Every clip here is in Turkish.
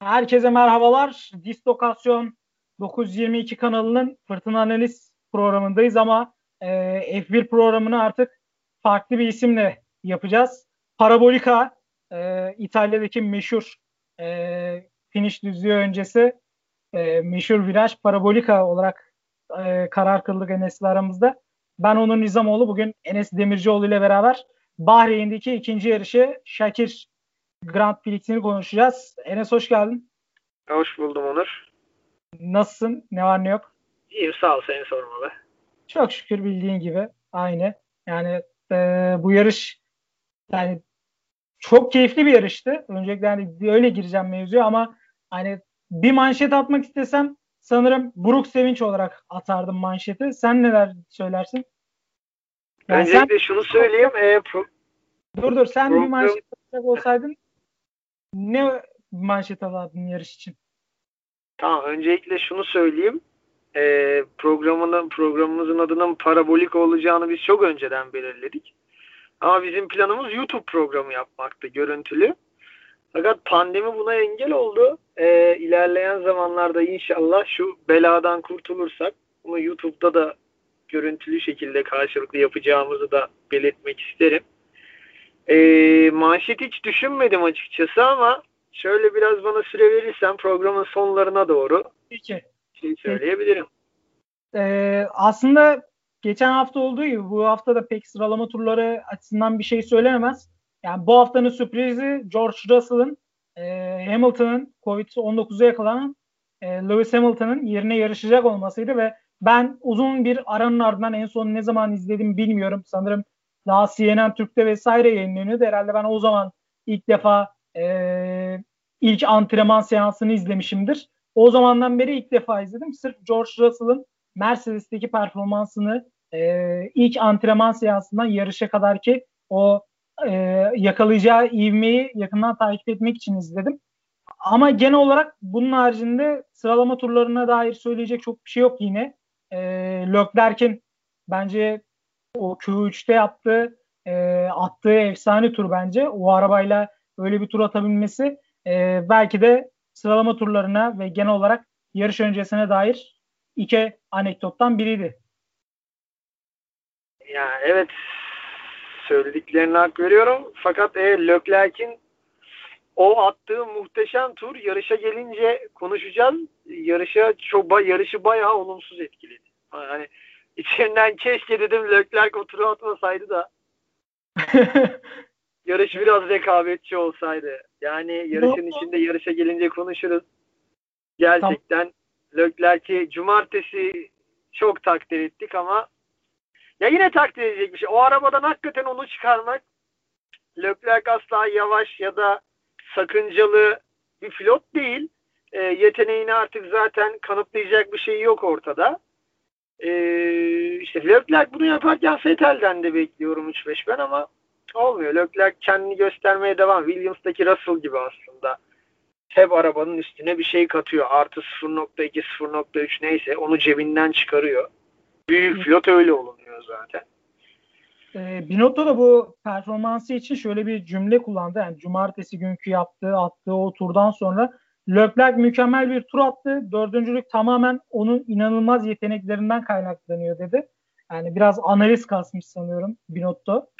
Herkese merhabalar. Distokasyon 922 kanalının Fırtına Analiz programındayız ama e, F1 programını artık farklı bir isimle yapacağız. Parabolika, e, İtalya'daki meşhur e, finish düzlüğü öncesi e, meşhur viraj Parabolika olarak e, karar kıldık Enes'le aramızda. Ben onun Nizamoğlu bugün Enes Demircioğlu ile beraber Bahreyn'deki ikinci yarışı Şakir Grand Prix'ini konuşacağız. Enes hoş geldin. Hoş buldum Onur. Nasılsın? Ne var ne yok? İyiyim sağ ol seni sormalı. Çok şükür bildiğin gibi aynı. Yani e, bu yarış yani çok keyifli bir yarıştı. Öncelikle hani öyle gireceğim mevzuya ama hani bir manşet atmak istesem sanırım Buruk Sevinç olarak atardım manşeti. Sen neler söylersin? Yani Öncelikle sen, şunu söyleyeyim. E, pro, dur dur sen program, bir manşet atacak olsaydın ne manşet alardın yarış için? Tamam öncelikle şunu söyleyeyim. E, programının programımızın adının parabolik olacağını biz çok önceden belirledik. Ama bizim planımız YouTube programı yapmaktı görüntülü. Fakat pandemi buna engel oldu. E, ilerleyen zamanlarda inşallah şu beladan kurtulursak bunu YouTube'da da görüntülü şekilde karşılıklı yapacağımızı da belirtmek isterim. E, manşet hiç düşünmedim açıkçası ama şöyle biraz bana süre verirsen programın sonlarına doğru Peki. şey söyleyebilirim. Ee, aslında geçen hafta olduğu gibi bu hafta da pek sıralama turları açısından bir şey söylenemez. Yani bu haftanın sürprizi George Russell'ın e, Hamilton'ın Covid-19'a yakalanan e, Lewis Hamilton'ın yerine yarışacak olmasıydı ve ben uzun bir aranın ardından en son ne zaman izledim bilmiyorum. Sanırım daha CNN Türk'te vesaire yayınlanıyordu. Herhalde ben o zaman ilk defa e, ilk antrenman seansını izlemişimdir. O zamandan beri ilk defa izledim. Sırf George Russell'ın Mercedes'teki performansını e, ilk antrenman seansından yarışa kadar ki o e, yakalayacağı ivmeyi yakından takip etmek için izledim. Ama genel olarak bunun haricinde sıralama turlarına dair söyleyecek çok bir şey yok yine. E, Leclerc'in bence o Q3'te yaptığı e, attığı efsane tur bence. O arabayla öyle bir tur atabilmesi e, belki de sıralama turlarına ve genel olarak yarış öncesine dair iki anekdottan biriydi. Ya evet söylediklerine hak veriyorum. Fakat e, Leclerc'in o attığı muhteşem tur yarışa gelince konuşacağız. Yarışa çok yarışı bayağı olumsuz etkiledi. Hani içinden keşke dedim Leclerc o turu atmasaydı da yarış biraz rekabetçi olsaydı. Yani yarışın içinde yarışa gelince konuşuruz. Gerçekten Leclerc'i cumartesi çok takdir ettik ama ya yine takdir edecek bir şey. O arabadan hakikaten onu çıkarmak Leclerc asla yavaş ya da sakıncalı bir pilot değil. E, yeteneğini artık zaten kanıtlayacak bir şey yok ortada. E, işte Leclerc bunu yaparken Vettel'den de bekliyorum 3-5 ben ama olmuyor. Leclerc kendini göstermeye devam. Williams'daki Russell gibi aslında. Hep arabanın üstüne bir şey katıyor. Artı 0.2, 0.3 neyse onu cebinden çıkarıyor. Büyük pilot öyle olunuyor zaten. E, Binotto da bu performansı için şöyle bir cümle kullandı. Yani cumartesi günkü yaptığı, attığı o turdan sonra Leclerc mükemmel bir tur attı. Dördüncülük tamamen onun inanılmaz yeteneklerinden kaynaklanıyor dedi. Yani biraz analiz kasmış sanıyorum Binotto.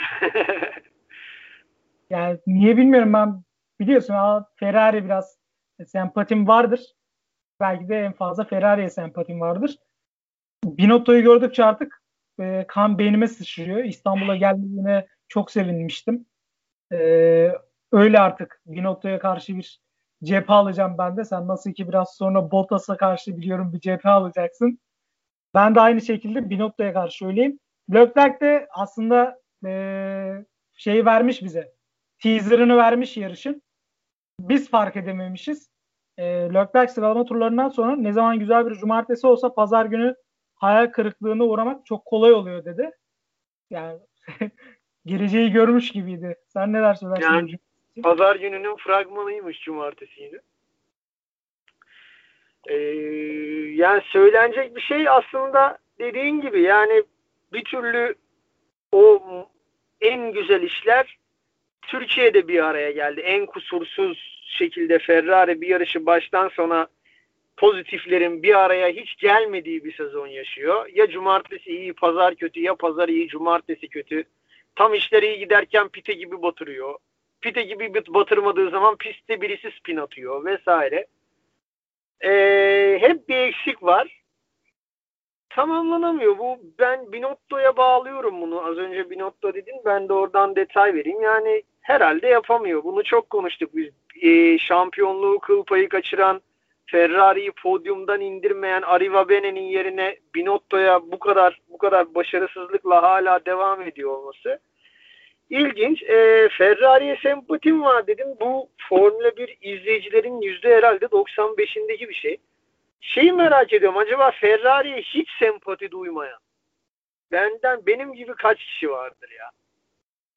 yani niye bilmiyorum ben biliyorsun Ferrari biraz sempatim vardır. Belki de en fazla Ferrari'ye sempatim vardır. Binotto'yu gördükçe artık e, kan beynime sıçrıyor. İstanbul'a geldiğine çok sevinmiştim. E, öyle artık Binotto'ya karşı bir cephe alacağım ben de. Sen nasıl ki biraz sonra Bottas'a karşı biliyorum bir cephe alacaksın. Ben de aynı şekilde Binotto'ya karşı söyleyeyim. Leclerc de aslında e, şeyi vermiş bize. Teaser'ını vermiş yarışın. Biz fark edememişiz. E, Leclerc sıralama turlarından sonra ne zaman güzel bir cumartesi olsa pazar günü hayal kırıklığına uğramak çok kolay oluyor dedi. Yani geleceği görmüş gibiydi. Sen neler söylersin? Yani, pazar gününün fragmanıymış cumartesi yine. Ee, yani söylenecek bir şey aslında dediğin gibi yani bir türlü o en güzel işler Türkiye'de bir araya geldi. En kusursuz şekilde Ferrari bir yarışı baştan sona pozitiflerin bir araya hiç gelmediği bir sezon yaşıyor. Ya cumartesi iyi, pazar kötü ya pazar iyi, cumartesi kötü. Tam işleri iyi giderken pite gibi batırıyor. Pite gibi batırmadığı zaman pistte birisi spin atıyor vesaire. Ee, hep bir eksik var. Tamamlanamıyor. Bu ben Binotto'ya bağlıyorum bunu. Az önce Binotto dedin. Ben de oradan detay vereyim. Yani herhalde yapamıyor. Bunu çok konuştuk biz. Ee, şampiyonluğu kıl payı kaçıran Ferrari'yi podyumdan indirmeyen Arrivabene'nin yerine Binotto'ya bu kadar bu kadar başarısızlıkla hala devam ediyor olması ilginç. E, Ferrari'ye sempatim var dedim. Bu Formula 1 izleyicilerin yüzde herhalde 95'indeki bir şey. Şeyi merak ediyorum. Acaba Ferrari'ye hiç sempati duymayan benden benim gibi kaç kişi vardır ya?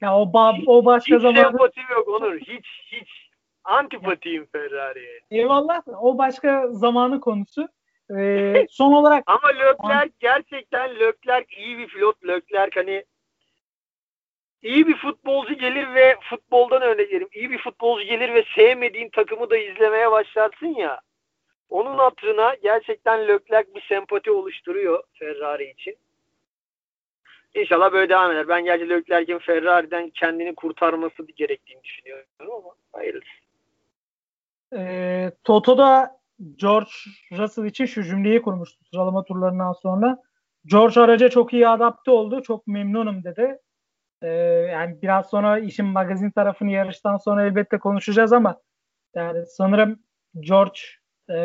Ya o ba o başka hiç zaman sempatim yok Onur. Hiç hiç antipatiyim Ferrari'ye. Eyvallah. O başka zamanı konusu. Ee, son olarak ama Leclerc gerçekten Leclerc iyi bir pilot. Leclerc hani iyi bir futbolcu gelir ve futboldan örnek vereyim. İyi bir futbolcu gelir ve sevmediğin takımı da izlemeye başlarsın ya. Onun hatırına gerçekten Leclerc bir sempati oluşturuyor Ferrari için. İnşallah böyle devam eder. Ben gerçi Leclerc'in Ferrari'den kendini kurtarması gerektiğini düşünüyorum ama hayırlısı. E, Toto'da George Russell için şu cümleyi kurmuştu sıralama turlarından sonra. George araca çok iyi adapte oldu. Çok memnunum dedi. Ee, yani biraz sonra işin magazin tarafını yarıştan sonra elbette konuşacağız ama yani sanırım George e,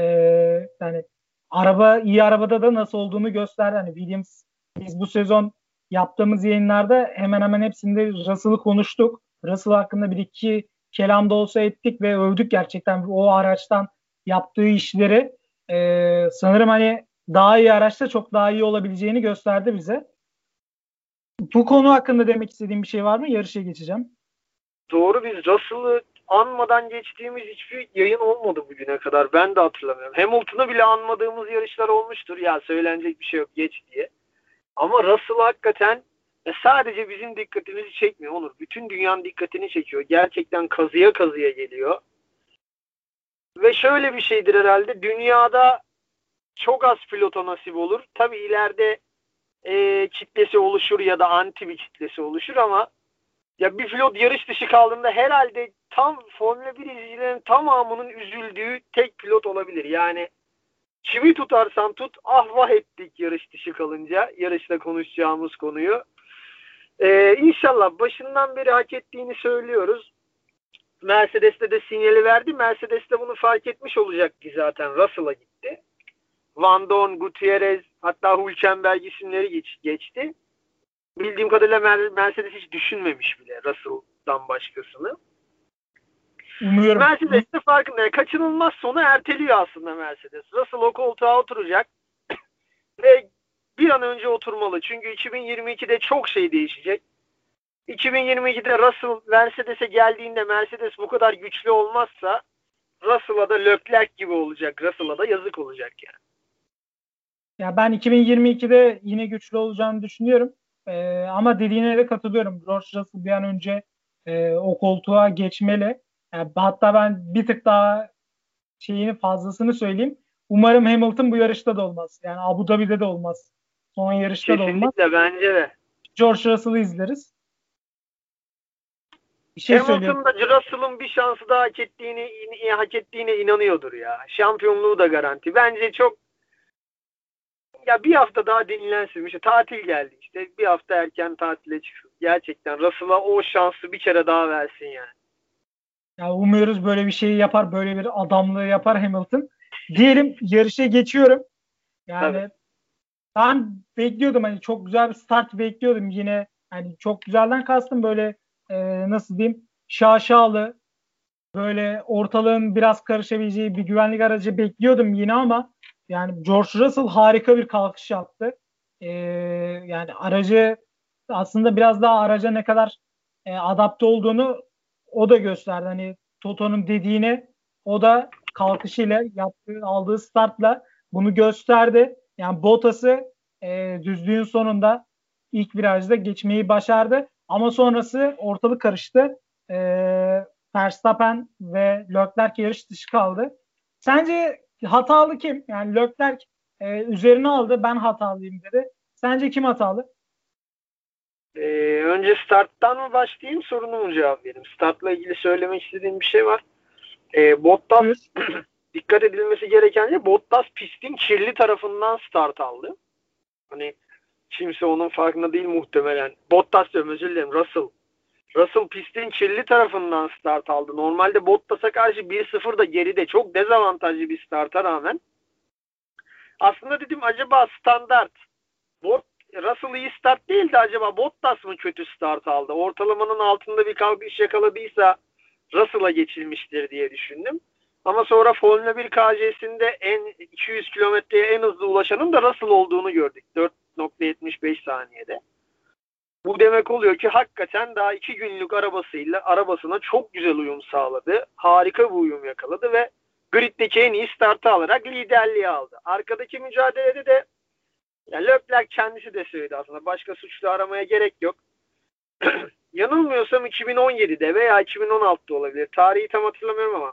yani araba iyi arabada da nasıl olduğunu gösterdi. Hani Williams biz bu sezon yaptığımız yayınlarda hemen hemen hepsinde Russell'ı konuştuk. Russell hakkında bir iki kelamda olsa ettik ve övdük gerçekten o araçtan yaptığı işleri. Ee, sanırım hani daha iyi araçta çok daha iyi olabileceğini gösterdi bize. Bu konu hakkında demek istediğim bir şey var mı? Yarışa geçeceğim. Doğru biz Russell'ı anmadan geçtiğimiz hiçbir yayın olmadı bugüne kadar. Ben de hatırlamıyorum. Hamilton'ı bile anmadığımız yarışlar olmuştur. Ya söylenecek bir şey yok geç diye. Ama Russell hakikaten sadece bizim dikkatimizi çekmiyor Onur. Bütün dünyanın dikkatini çekiyor. Gerçekten kazıya kazıya geliyor. Ve şöyle bir şeydir herhalde. Dünyada çok az pilota nasip olur. Tabi ileride e, kitlesi oluşur ya da anti bir kitlesi oluşur ama ya bir pilot yarış dışı kaldığında herhalde tam Formula 1 izleyicilerin tamamının üzüldüğü tek pilot olabilir. Yani kimi tutarsan tut ah vah ettik yarış dışı kalınca yarışta konuşacağımız konuyu. Ee, inşallah başından beri hak ettiğini söylüyoruz. Mercedes'te de sinyali verdi. Mercedes de bunu fark etmiş olacaktı zaten. Russell'a gitti. Van Dorn, Gutierrez hatta Hülkenberg isimleri geç, geçti. Bildiğim kadarıyla Mercedes hiç düşünmemiş bile Russell'dan başkasını. Umuyorum. Mercedes de farkında. Yani kaçınılmaz sonu erteliyor aslında Mercedes. Russell o koltuğa oturacak ve bir an önce oturmalı. Çünkü 2022'de çok şey değişecek. 2022'de Russell Mercedes'e geldiğinde Mercedes bu kadar güçlü olmazsa Russell'a da Leclerc gibi olacak. Russell'a da yazık olacak yani. Ya ben 2022'de yine güçlü olacağını düşünüyorum. Ee, ama dediğine de katılıyorum. George Russell bir an önce e, o koltuğa geçmeli. Yani hatta ben bir tık daha şeyini fazlasını söyleyeyim. Umarım Hamilton bu yarışta da olmaz. Yani Abu Dhabi'de de olmaz. Son yarışta Kesinlikle, da olmaz. Kesinlikle bence de. George Russell'ı izleriz. Bir şey Hamilton da Russell'ın bir şansı daha hak ettiğini hak ettiğine inanıyordur ya. Şampiyonluğu da garanti. Bence çok ya bir hafta daha dinlensin. İşte tatil geldi işte. Bir hafta erken tatile çıksın. Gerçekten Russell'a o şansı bir kere daha versin yani. Ya umuyoruz böyle bir şeyi yapar. Böyle bir adamlığı yapar Hamilton. Diyelim yarışa geçiyorum. Yani Tabii. ben bekliyordum hani çok güzel bir start bekliyordum yine. Hani çok güzelden kastım böyle e, nasıl diyeyim şaşalı böyle ortalığın biraz karışabileceği bir güvenlik aracı bekliyordum yine ama yani George Russell harika bir kalkış yaptı. Ee, yani aracı aslında biraz daha araca ne kadar e, adapte olduğunu o da gösterdi. Hani Toto'nun dediğini o da kalkışıyla yaptığı, aldığı startla bunu gösterdi. Yani Bottas'ı e, düzlüğün sonunda ilk virajda geçmeyi başardı. Ama sonrası ortalık karıştı. e, Verstappen ve Leclerc yarış dışı kaldı. Sence hatalı kim? Yani Leclerc e, üzerine aldı ben hatalıyım dedi. Sence kim hatalı? Ee, önce starttan mı başlayayım sorunu mu cevap vereyim? Startla ilgili söylemek istediğim bir şey var. Ee, Bottas dikkat edilmesi gereken şey Bottas pistin kirli tarafından start aldı. Hani kimse onun farkında değil muhtemelen. Bottas diyorum özür dilerim Russell. Russell pistin kirli tarafından start aldı. Normalde Bottas'a karşı 1-0 da geride çok dezavantajlı bir starta rağmen. Aslında dedim acaba standart Bot, Russell iyi start değildi acaba Bottas mı kötü start aldı? Ortalamanın altında bir kalkış yakaladıysa Russell'a geçilmiştir diye düşündüm. Ama sonra Formula 1 KC'sinde en 200 kilometreye en hızlı ulaşanın da Russell olduğunu gördük. 4.75 saniyede. Bu demek oluyor ki hakikaten daha iki günlük arabasıyla arabasına çok güzel uyum sağladı. Harika bir uyum yakaladı ve griddeki en iyi startı alarak liderliği aldı. Arkadaki mücadelede de yani Leclerc kendisi de söyledi aslında. Başka suçlu aramaya gerek yok. Yanılmıyorsam 2017'de veya 2016'da olabilir. Tarihi tam hatırlamıyorum ama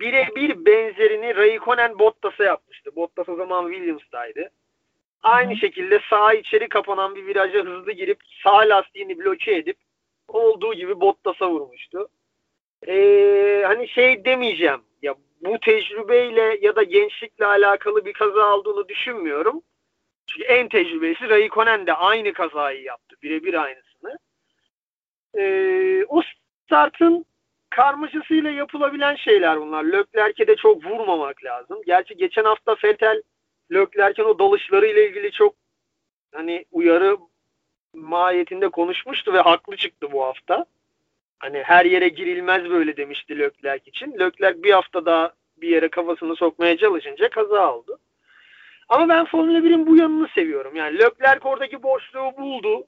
birebir benzerini Raikkonen Bottas'a yapmıştı. Bottas o zaman Williams'taydı. Aynı şekilde sağ içeri kapanan bir viraja hızlı girip sağ lastiğini bloke edip olduğu gibi Bottas'a vurmuştu. Ee, hani şey demeyeceğim. Ya bu tecrübeyle ya da gençlikle alakalı bir kaza olduğunu düşünmüyorum. Çünkü en tecrübesi Raikkonen de aynı kazayı yaptı. Birebir aynısını. Ee, o startın karmaşasıyla yapılabilen şeyler bunlar. Leclerc'e de çok vurmamak lazım. Gerçi geçen hafta Vettel Leclerc'in o dalışları ile ilgili çok hani uyarı mahiyetinde konuşmuştu ve haklı çıktı bu hafta. Hani her yere girilmez böyle demişti Leclerc için. Leclerc bir hafta daha bir yere kafasını sokmaya çalışınca kaza oldu. Ama ben Formula 1'in bu yanını seviyorum. Yani Leclerc oradaki boşluğu buldu.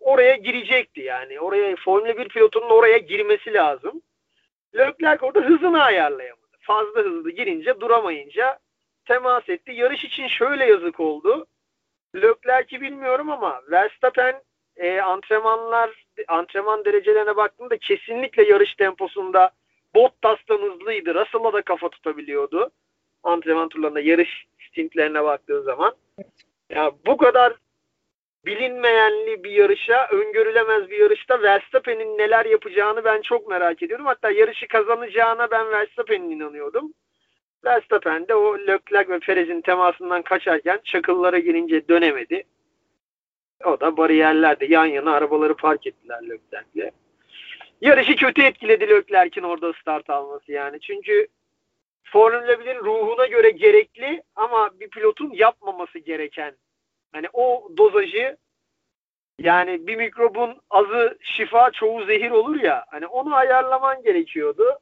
Oraya girecekti yani. Oraya Formula 1 pilotunun oraya girmesi lazım. Leclerc orada hızını ayarlayamadı. Fazla hızlı girince duramayınca temas etti. Yarış için şöyle yazık oldu. Leclerc'i bilmiyorum ama Verstappen e, antrenmanlar antrenman derecelerine baktığımda kesinlikle yarış temposunda Bottas'tan hızlıydı. Russell'a da kafa tutabiliyordu. Antrenman turlarında yarış stintlerine baktığı zaman. Ya bu kadar bilinmeyenli bir yarışa, öngörülemez bir yarışta Verstappen'in neler yapacağını ben çok merak ediyorum. Hatta yarışı kazanacağına ben Verstappen'in inanıyordum. Verstappen de o Leclerc ve Perez'in temasından kaçarken çakıllara girince dönemedi. O da bariyerlerde yan yana arabaları park ettiler Leclerc'le. Yarışı kötü etkiledi Leclerc'in orada start alması yani. Çünkü Formula 1'in ruhuna göre gerekli ama bir pilotun yapmaması gereken. Hani o dozajı yani bir mikrobun azı şifa çoğu zehir olur ya. Hani onu ayarlaman gerekiyordu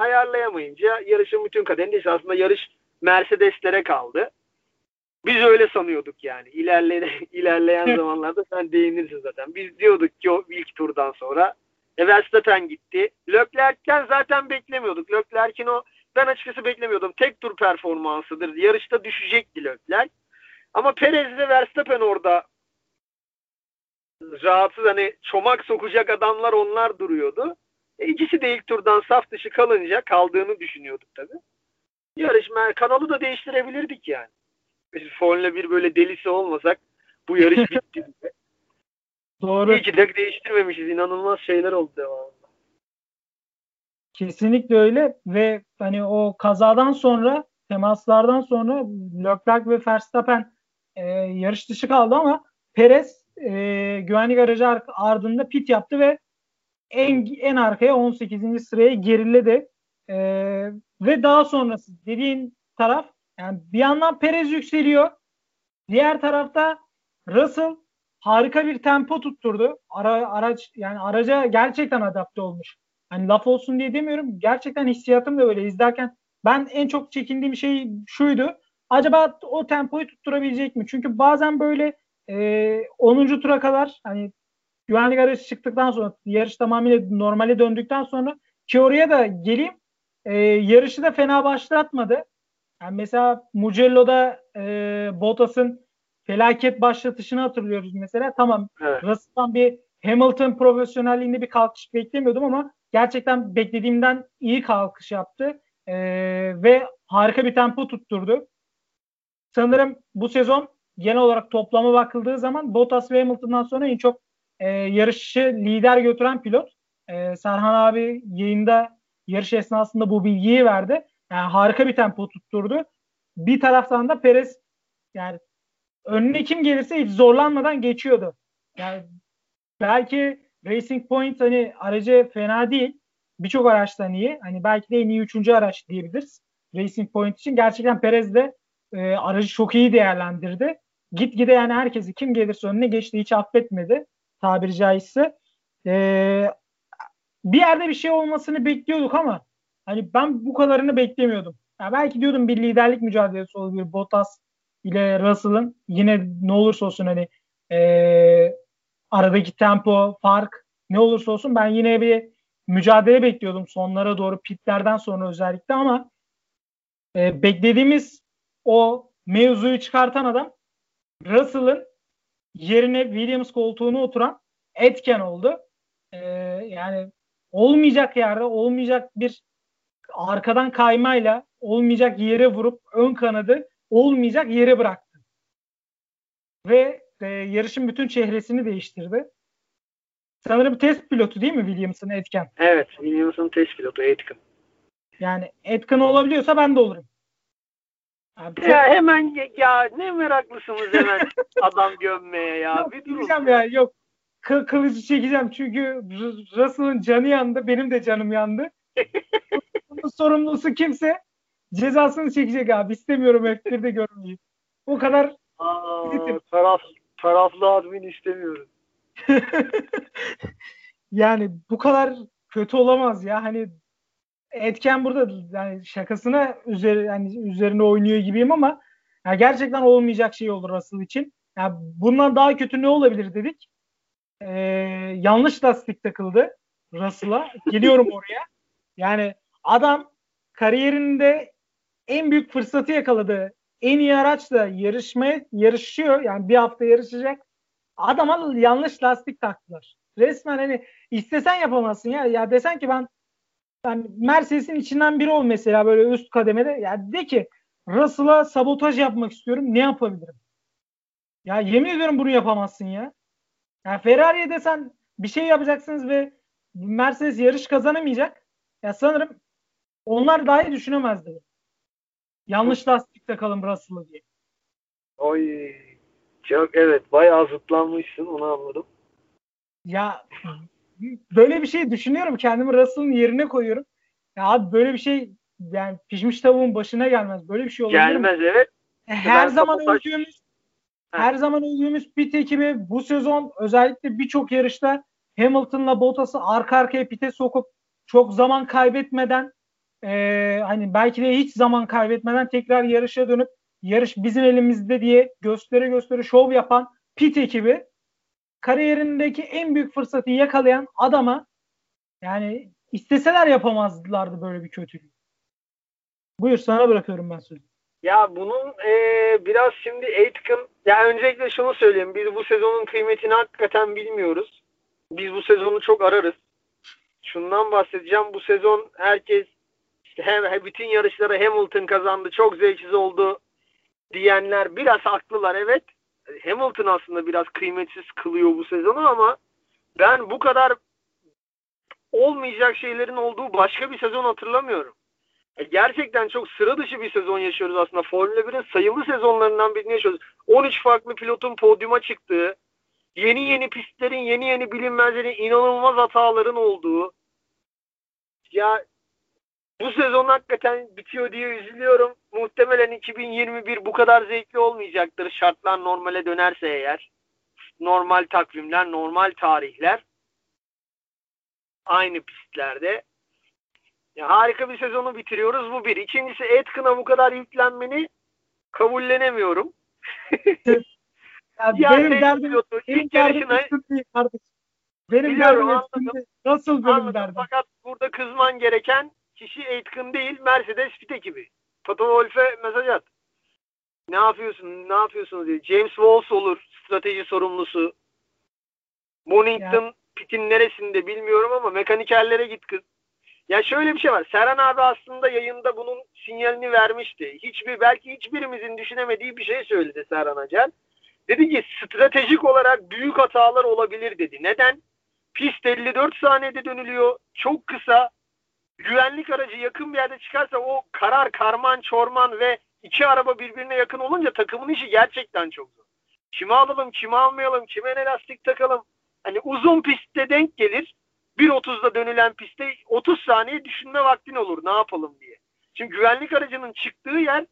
ayarlayamayınca yarışın bütün kaderini aslında yarış Mercedes'lere kaldı. Biz öyle sanıyorduk yani. İlerle, ilerleyen zamanlarda sen değinirsin zaten. Biz diyorduk ki o ilk turdan sonra e, Verstappen gitti. Leclerc'ten zaten beklemiyorduk. Leclerc'in o ben açıkçası beklemiyordum. Tek tur performansıdır. Yarışta düşecekti Leclerc. Ama Perez ve Verstappen orada rahatsız hani çomak sokacak adamlar onlar duruyordu. E, ikisi de ilk turdan saf dışı kalınca kaldığını düşünüyorduk tabi. Yarışma kanalı da değiştirebilirdik yani. Biz Formula 1 böyle delisi olmasak bu yarış bitti. Doğru. İyi ki de değiştirmemişiz. İnanılmaz şeyler oldu devamında. Kesinlikle öyle ve hani o kazadan sonra temaslardan sonra Leclerc ve Verstappen e, yarış dışı kaldı ama Perez e, güvenlik aracı ardında pit yaptı ve en en arkaya 18. sıraya geriledi. Ee, ve daha sonrası dediğin taraf yani bir yandan Perez yükseliyor. Diğer tarafta Russell harika bir tempo tutturdu. Ara, araç yani araca gerçekten adapte olmuş. Hani laf olsun diye demiyorum. Gerçekten hissiyatım da öyle izlerken ben en çok çekindiğim şey şuydu. Acaba o tempoyu tutturabilecek mi? Çünkü bazen böyle e, 10. tura kadar hani güvenlik aracı çıktıktan sonra yarış tamamıyla normale döndükten sonra ki oraya da geleyim e, yarışı da fena başlatmadı. Yani mesela Mugello'da e, Bottas'ın felaket başlatışını hatırlıyoruz mesela. Tamam evet. Russell'dan bir Hamilton profesyonelliğinde bir kalkış beklemiyordum ama gerçekten beklediğimden iyi kalkış yaptı. Ee, ve harika bir tempo tutturdu. Sanırım bu sezon genel olarak toplama bakıldığı zaman Bottas ve Hamilton'dan sonra en çok e, yarışı lider götüren pilot. E, Serhan abi yayında yarış esnasında bu bilgiyi verdi. Yani harika bir tempo tutturdu. Bir taraftan da Perez yani önüne kim gelirse hiç zorlanmadan geçiyordu. Yani belki Racing Point hani aracı fena değil. Birçok araçtan iyi. Hani belki de en iyi üçüncü araç diyebiliriz. Racing Point için. Gerçekten Perez de e, aracı çok iyi değerlendirdi. Git gide yani herkesi kim gelirse önüne geçti. Hiç affetmedi. Tabiri caizse. E, bir yerde bir şey olmasını bekliyorduk ama hani ben bu kadarını beklemiyordum. Yani belki diyordum bir liderlik mücadelesi olabilir Bottas ile Russell'ın. Yine ne olursa olsun hani e, aradaki tempo, fark ne olursa olsun ben yine bir mücadele bekliyordum sonlara doğru pitlerden sonra özellikle ama e, beklediğimiz o mevzuyu çıkartan adam Russell'ın yerine Williams koltuğuna oturan etken oldu. E, yani olmayacak yerde olmayacak bir arkadan kaymayla olmayacak yere vurup ön kanadı olmayacak yere bıraktı. Ve e, yarışın bütün çehresini değiştirdi. Sanırım test pilotu değil mi Williams'ın Etken? Evet, Williams'ın test pilotu Etken. Yani Etken olabiliyorsa ben de olurum. Abi, ya hemen ya ne meraklısınız hemen adam gömmeye ya. Yok, bir durun. Ya, yok. Kı kılıcı çekeceğim çünkü Russell'ın canı yandı. Benim de canım yandı. Bunun sorumlusu kimse cezasını çekecek abi. İstemiyorum F1'de görmeyi. O kadar Aa, taraf, taraflı admin istemiyorum. yani bu kadar kötü olamaz ya. Hani etken burada yani şakasına üzeri, yani üzerine oynuyor gibiyim ama yani gerçekten olmayacak şey olur Russell için. Yani bundan daha kötü ne olabilir dedik. Ee, yanlış lastik takıldı Russell'a. Geliyorum oraya. Yani adam kariyerinde en büyük fırsatı yakaladı. En iyi araçla yarışmaya yarışıyor. Yani bir hafta yarışacak. Adama yanlış lastik taktılar. Resmen hani istesen yapamazsın ya. Ya desen ki ben yani Mercedes'in içinden biri ol mesela böyle üst kademede. Ya de ki Russell'a sabotaj yapmak istiyorum. Ne yapabilirim? Ya yemin ediyorum bunu yapamazsın ya. Ya Ferrari'ye desen bir şey yapacaksınız ve Mercedes yarış kazanamayacak. Ya sanırım onlar dahi düşünemezdi. Yanlış lastik takalım Russell'ı diye. Oy. Çok evet bayağı zıtlanmışsın onu anladım. Ya böyle bir şey düşünüyorum. Kendimi Russell'ın yerine koyuyorum. Ya abi böyle bir şey yani pişmiş tavuğun başına gelmez. Böyle bir şey olabilir Gelmez mi? evet. E, her ben zaman sabotaj... övdüğümüz her zaman övdüğümüz pit ekibi bu sezon özellikle birçok yarışta Hamilton'la Bottas'ı arka arkaya pite sokup çok zaman kaybetmeden e, hani belki de hiç zaman kaybetmeden tekrar yarışa dönüp yarış bizim elimizde diye gösteri gösteri şov yapan pit ekibi kariyerindeki en büyük fırsatı yakalayan adama yani isteseler yapamazlardı böyle bir kötülük. Buyur sana bırakıyorum ben sözü. Ya bunun e, biraz şimdi Aitken ya öncelikle şunu söyleyeyim. Biz bu sezonun kıymetini hakikaten bilmiyoruz. Biz bu sezonu çok ararız. Şundan bahsedeceğim. Bu sezon herkes işte hem bütün yarışları Hamilton kazandı. Çok zevksiz oldu diyenler biraz haklılar evet. Hamilton aslında biraz kıymetsiz kılıyor bu sezonu ama ben bu kadar olmayacak şeylerin olduğu başka bir sezon hatırlamıyorum. E gerçekten çok sıra dışı bir sezon yaşıyoruz aslında. Formula 1'in sayılı sezonlarından birini yaşıyoruz. 13 farklı pilotun podyuma çıktığı, yeni yeni pistlerin, yeni yeni bilinmezlerin, inanılmaz hataların olduğu. Ya bu sezon hakikaten bitiyor diye üzülüyorum. Muhtemelen 2021 bu kadar zevkli olmayacaktır. Şartlar normale dönerse eğer. Normal takvimler, normal tarihler. Aynı pistlerde. Ya harika bir sezonu bitiriyoruz. Bu bir. İkincisi Atkin'a bu kadar yüklenmeni kabullenemiyorum. ya benim derdim, pilotu, benim derdim Benim Biliyorum, derdim nasıl benim anladım. derdim. Fakat burada kızman gereken kişi Aitken değil Mercedes pit ekibi. Toto Wolff'e mesaj at. Ne yapıyorsun? Ne yapıyorsunuz diye. James Walls olur strateji sorumlusu. Bonington pitin neresinde bilmiyorum ama mekanikerlere git kız. Ya şöyle bir şey var. Serhan abi aslında yayında bunun sinyalini vermişti. Hiçbir belki hiçbirimizin düşünemediği bir şey söyledi Serhan Acar. Dedi ki stratejik olarak büyük hatalar olabilir dedi. Neden? Pist 54 saniyede dönülüyor. Çok kısa. Güvenlik aracı yakın bir yerde çıkarsa o karar karman çorman ve iki araba birbirine yakın olunca takımın işi gerçekten çok zor. Kimi alalım, kimi almayalım, kime ne lastik takalım. Hani uzun pistte denk gelir. 1.30'da dönülen pistte 30 saniye düşünme vaktin olur ne yapalım diye. Şimdi güvenlik aracının çıktığı yer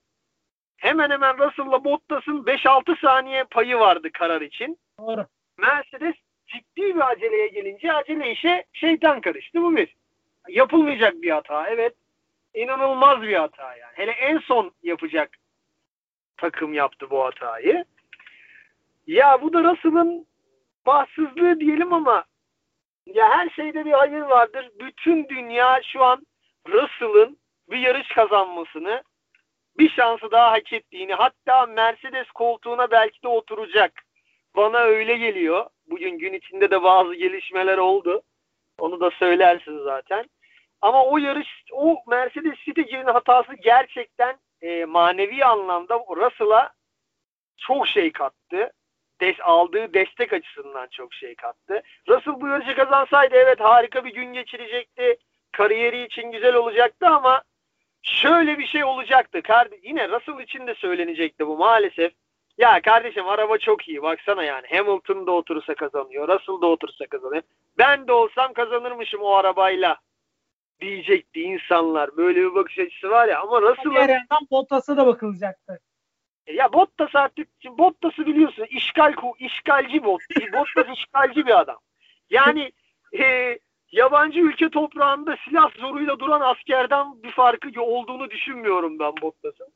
hemen hemen Russell'la Bottas'ın 5-6 saniye payı vardı karar için. Doğru. Mercedes ciddi bir aceleye gelince acele işe şeytan karıştı. Bu bir. Yapılmayacak bir hata. Evet. İnanılmaz bir hata yani. Hele en son yapacak takım yaptı bu hatayı. Ya bu da Russell'ın bahtsızlığı diyelim ama ya her şeyde bir hayır vardır. Bütün dünya şu an Russell'ın bir yarış kazanmasını bir şansı daha hak ettiğini hatta Mercedes koltuğuna belki de oturacak. Bana öyle geliyor. Bugün gün içinde de bazı gelişmeler oldu. Onu da söylersin zaten. Ama o yarış, o Mercedes City'nin hatası gerçekten e, manevi anlamda Russell'a çok şey kattı. Des, aldığı destek açısından çok şey kattı. Russell bu yarışı kazansaydı evet harika bir gün geçirecekti. Kariyeri için güzel olacaktı ama şöyle bir şey olacaktı. Kardeş, yine Russell için de söylenecekti bu maalesef. Ya kardeşim araba çok iyi baksana yani. Hamilton da oturursa kazanıyor. Russell da otursa kazanıyor. Ben de olsam kazanırmışım o arabayla diyecekti insanlar. Böyle bir bakış açısı var ya ama Russell'ın... Diğer yandan Bottas'a da bakılacaktı. E ya Bottas artık Bottas'ı biliyorsun işgal işgalci bot. Bottas işgalci bir adam. Yani e, yabancı dışı toprağında silah zoruyla duran askerden bir farkı olduğunu düşünmüyorum ben Bottas'ın.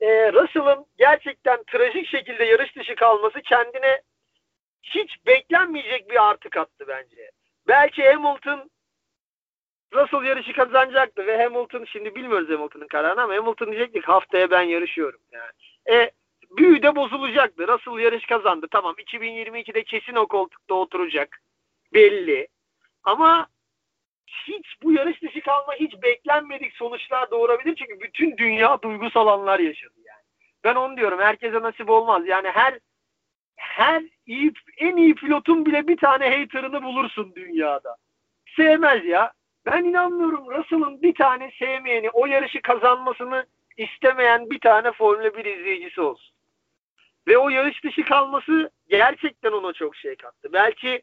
E, Russell'ın gerçekten trajik şekilde yarış dışı kalması kendine hiç beklenmeyecek bir artı kattı bence. Belki Hamilton Russell yarışı kazanacaktı ve Hamilton şimdi bilmiyoruz Hamilton'ın kararını ama Hamilton diyecektik haftaya ben yarışıyorum. Yani. E, büyü de bozulacaktı. Russell yarış kazandı. Tamam 2022'de kesin o koltukta oturacak. Belli. Ama hiç bu yarış dışı kalma hiç beklenmedik sonuçlar doğurabilir. Çünkü bütün dünya duygusal anlar yaşadı yani. Ben onu diyorum. Herkese nasip olmaz. Yani her her iyi, en iyi pilotun bile bir tane haterını bulursun dünyada. Sevmez ya. Ben inanmıyorum Russell'ın bir tane sevmeyeni, o yarışı kazanmasını istemeyen bir tane Formula 1 izleyicisi olsun. Ve o yarış dışı kalması gerçekten ona çok şey kattı. Belki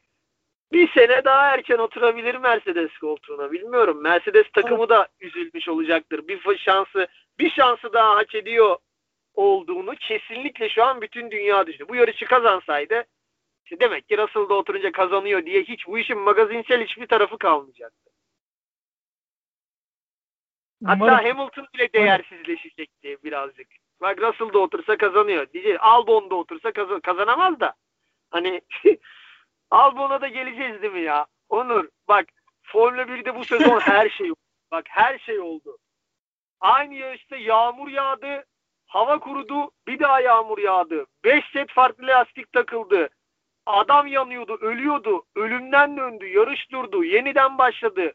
bir sene daha erken oturabilir Mercedes koltuğuna. Bilmiyorum. Mercedes takımı da üzülmüş olacaktır. Bir şansı, bir şansı daha hak ediyor olduğunu kesinlikle şu an bütün dünya düşünüyor. Bu yarışı kazansaydı işte demek ki Russell'da oturunca kazanıyor diye hiç bu işin magazinsel hiçbir tarafı kalmayacaktı. Hatta Umarım. Hamilton bile değersizleşecekti birazcık. Bak Russell'da otursa kazanıyor. Diyeceğiz Albon'da otursa kazan kazanamaz da. Hani Albon'a da geleceğiz değil mi ya? Onur bak Formula 1'de bu sezon her şey oldu. Bak her şey oldu. Aynı yarışta yağmur yağdı. Hava kurudu. Bir daha yağmur yağdı. 5 set farklı lastik takıldı. Adam yanıyordu, ölüyordu. Ölümden döndü. Yarış durdu. Yeniden başladı.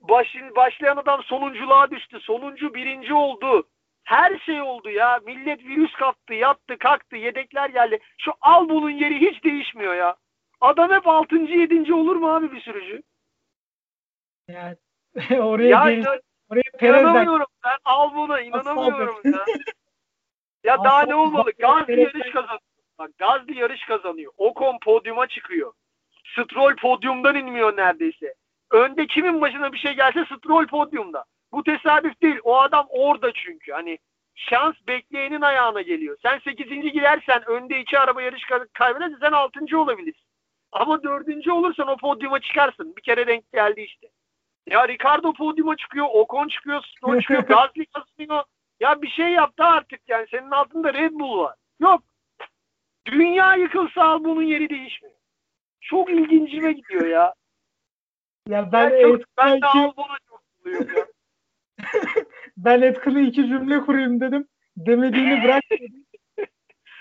Baş, başlayan adam sonunculuğa düştü. Sonuncu birinci oldu. Her şey oldu ya. Millet virüs kaptı, yattı, kalktı, yedekler geldi. Şu Albon'un yeri hiç değişmiyor ya. Adam hep 6. 7. olur mu abi bir sürücü? Yani oraya ya, gel, oraya inanamıyorum ben Albon'a inanamıyorum ya. ya daha ne olmalı? Gazli yarış kazanıyor. Bak Gazli yarış kazanıyor. Ocon podyuma çıkıyor. Stroll podyumdan inmiyor neredeyse. Önde kimin başına bir şey gelse Stroll podyumda. Bu tesadüf değil. O adam orada çünkü. Hani şans bekleyenin ayağına geliyor. Sen 8. gidersen önde iki araba yarış kaybedersen sen 6. olabilirsin. Ama 4. olursan o podyuma çıkarsın. Bir kere denk geldi işte. Ya Ricardo podyuma çıkıyor, Ocon çıkıyor, Stroll çıkıyor, Gasly kazanıyor. Ya bir şey yaptı artık yani. Senin altında Red Bull var. Yok. Dünya yıkılsa bunun yeri değişmiyor. Çok ilgincime gidiyor ya. Ya ben ben, çok, ben çok mutluyum ya. ben etkili iki cümle kurayım dedim. Demediğini bırak dedim.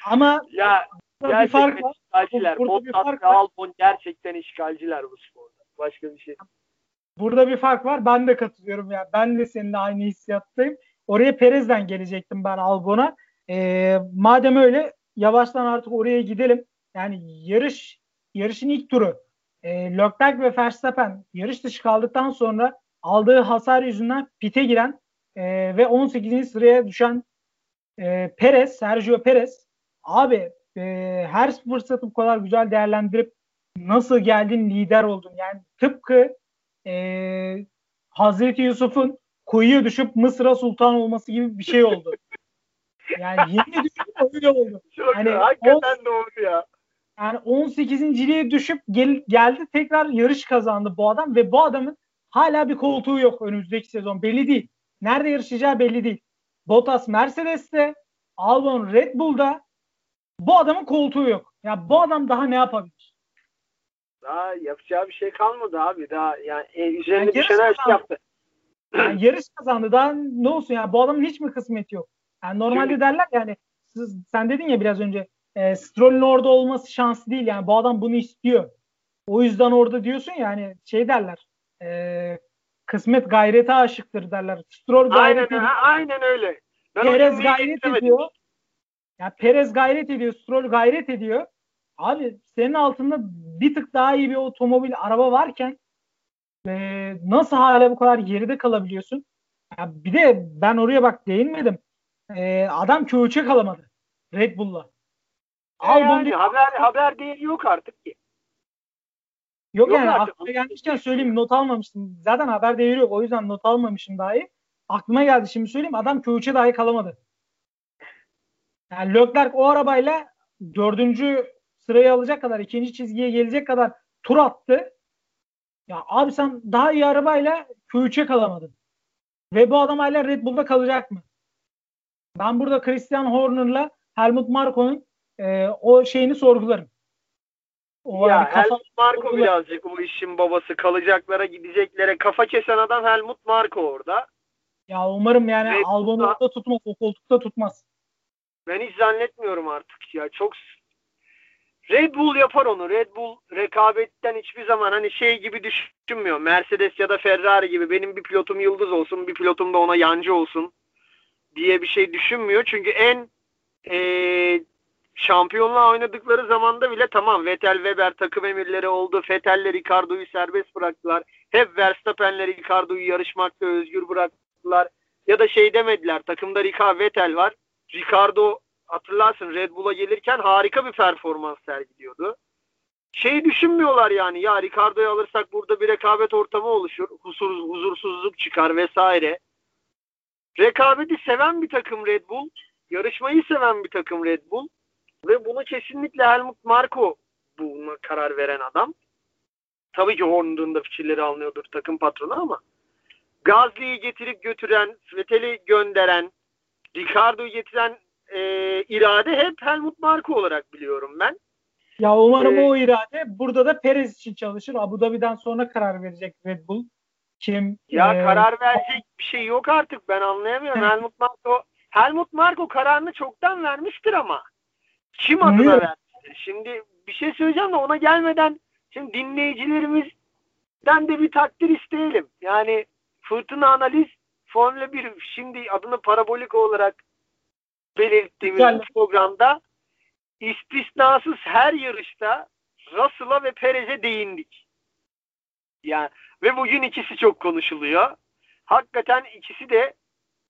Ama ya, bir fark var. işgalciler. Bottas ve Albon gerçekten işgalciler bu sporda. Başka bir şey. Burada bir fark var. Ben de katılıyorum ya. Ben de seninle aynı hissiyattayım. Oraya Perez'den gelecektim ben Albon'a. Ee, madem öyle yavaştan artık oraya gidelim. Yani yarış yarışın ilk turu. E, Leclerc ve Verstappen yarış dışı kaldıktan sonra aldığı hasar yüzünden pite giren e, ve 18. sıraya düşen e, Perez, Sergio Perez abi e, her fırsatı bu kadar güzel değerlendirip nasıl geldin lider oldun. Yani tıpkı e, Hazreti Yusuf'un kuyuya düşüp Mısır'a sultan olması gibi bir şey oldu. Yani yemin ediyorum öyle oldu. Çok yani hakikaten on, doğru ya. Yani 18.liğe düşüp gel, geldi tekrar yarış kazandı bu adam ve bu adamın hala bir koltuğu yok önümüzdeki sezon. Belli değil. Nerede yarışacağı belli değil. Bottas Mercedes'te, Albon Red Bull'da bu adamın koltuğu yok. Ya bu adam daha ne yapabilir? Daha yapacağı bir şey kalmadı abi. Daha yani e, üzerine yani düşen her şey yaptı. Yani yarış kazandı. Daha ne olsun ya? Bu adamın hiç mi kısmeti yok? Yani normalde Şimdi, derler yani siz, sen dedin ya biraz önce e, Stroll'ün orada olması şanslı değil. Yani bu adam bunu istiyor. O yüzden orada diyorsun yani şey derler. E, kısmet gayrete aşıktır derler. Stroll gayret aynen, ediyor. Aynen öyle. Ben Perez gayret ediyor. Ya yani Perez gayret ediyor. Stroll gayret ediyor. Abi senin altında bir tık daha iyi bir otomobil, araba varken e, nasıl hala bu kadar geride kalabiliyorsun? Ya bir de ben oraya bak değinmedim. E, adam köğüçe kalamadı Red Bull'la. Al yani, haber haber değil yok artık ki. Yok, yok yani artık. aklıma gelmişken söyleyeyim not almamıştım. Zaten haber değeri yok. O yüzden not almamışım dahi. Aklıma geldi şimdi söyleyeyim. Adam köğüçe dahi kalamadı. Yani Leclerc o arabayla dördüncü sırayı alacak kadar, ikinci çizgiye gelecek kadar tur attı. Ya abi sen daha iyi arabayla köğüçe kalamadın. Ve bu adam hala Red Bull'da kalacak mı? Ben burada Christian Horner'la Helmut Marko'nun e, o şeyini sorgularım. O ya Helmut Marko sorgular. birazcık o işin babası. Kalacaklara gideceklere kafa kesen adam Helmut Marko orada. Ya umarım yani Red Albon'u da tutmaz. O koltukta tutmaz. Ben hiç zannetmiyorum artık ya. Çok Red Bull yapar onu. Red Bull rekabetten hiçbir zaman hani şey gibi düşünmüyor. Mercedes ya da Ferrari gibi benim bir pilotum yıldız olsun, bir pilotum da ona yancı olsun diye bir şey düşünmüyor. Çünkü en e, şampiyonluğa oynadıkları zamanda bile tamam Vettel, Weber takım emirleri oldu. Vettel'le Ricardo'yu serbest bıraktılar. Hep Verstappen'le Ricardo'yu yarışmakta özgür bıraktılar. Ya da şey demediler takımda Ricardo Vettel var. Ricardo hatırlarsın Red Bull'a gelirken harika bir performans sergiliyordu. Şey düşünmüyorlar yani ya Ricardo'yu alırsak burada bir rekabet ortamı oluşur. Husur, huzursuzluk çıkar vesaire. Rekabeti seven bir takım Red Bull. Yarışmayı seven bir takım Red Bull. Ve bunu kesinlikle Helmut Marko buna karar veren adam. Tabii ki Horner'ın da fikirleri alınıyordur takım patronu ama Gazli'yi getirip götüren, Vettel'i gönderen, Ricardo'yu getiren e, irade hep Helmut Marko olarak biliyorum ben. Ya umarım ee, o irade burada da Perez için çalışır. Abu Dhabi'den sonra karar verecek Red Bull. Kim? Ya e, karar verecek bir şey yok artık. Ben anlayamıyorum. Helmut Marko Helmut Marko kararını çoktan vermiştir ama. Kim adına vermiştir? Şimdi bir şey söyleyeceğim de ona gelmeden şimdi dinleyicilerimizden de bir takdir isteyelim. Yani fırtına analiz Formula 1 şimdi adını parabolik olarak belirttiğimiz Güzel. programda istisnasız her yarışta Russell'a ve Perez'e değindik. Yani ve bugün ikisi çok konuşuluyor. Hakikaten ikisi de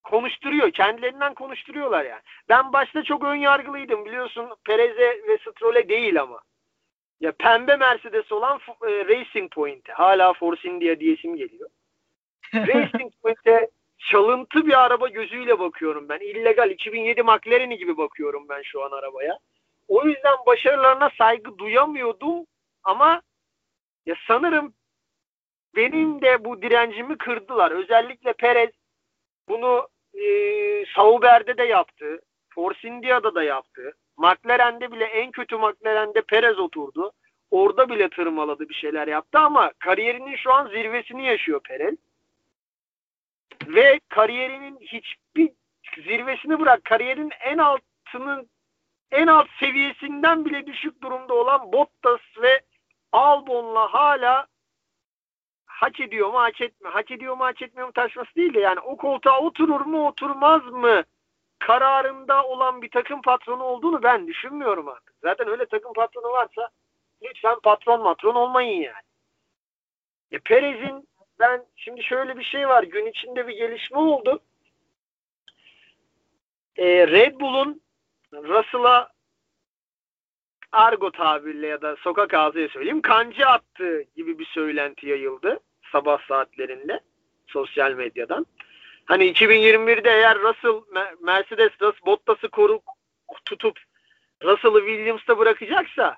konuşturuyor. Kendilerinden konuşturuyorlar yani. Ben başta çok ön yargılıydım biliyorsun Perez'e ve Stroll'e değil ama. Ya pembe Mercedes olan e, Racing Point'e. Hala Force India diyesim geliyor. Racing Point'e çalıntı bir araba gözüyle bakıyorum ben. İllegal 2007 McLaren'i gibi bakıyorum ben şu an arabaya. O yüzden başarılarına saygı duyamıyordum ama ya sanırım benim de bu direncimi kırdılar. Özellikle Perez bunu e, Sauber'de de yaptı. Force India'da da yaptı. McLaren'de bile en kötü McLaren'de Perez oturdu. Orada bile tırmaladı bir şeyler yaptı ama kariyerinin şu an zirvesini yaşıyor Perez. Ve kariyerinin hiçbir zirvesini bırak kariyerin en altının en alt seviyesinden bile düşük durumda olan Bottas ve Albon'la hala hak ediyor mu hak etmiyor. Hak ediyor mu hak etmiyor mu tartışması değil de yani o koltuğa oturur mu oturmaz mı kararında olan bir takım patronu olduğunu ben düşünmüyorum artık. Zaten öyle takım patronu varsa lütfen patron matron olmayın yani. E Perez'in ben şimdi şöyle bir şey var. Gün içinde bir gelişme oldu. E, Red Bull'un Russell'a argo tabirle ya da sokak ağzıyla söyleyeyim kancı attığı gibi bir söylenti yayıldı sabah saatlerinde sosyal medyadan. Hani 2021'de eğer Russell Mercedes Russell Bottas'ı koru tutup Russell'ı Williams'ta bırakacaksa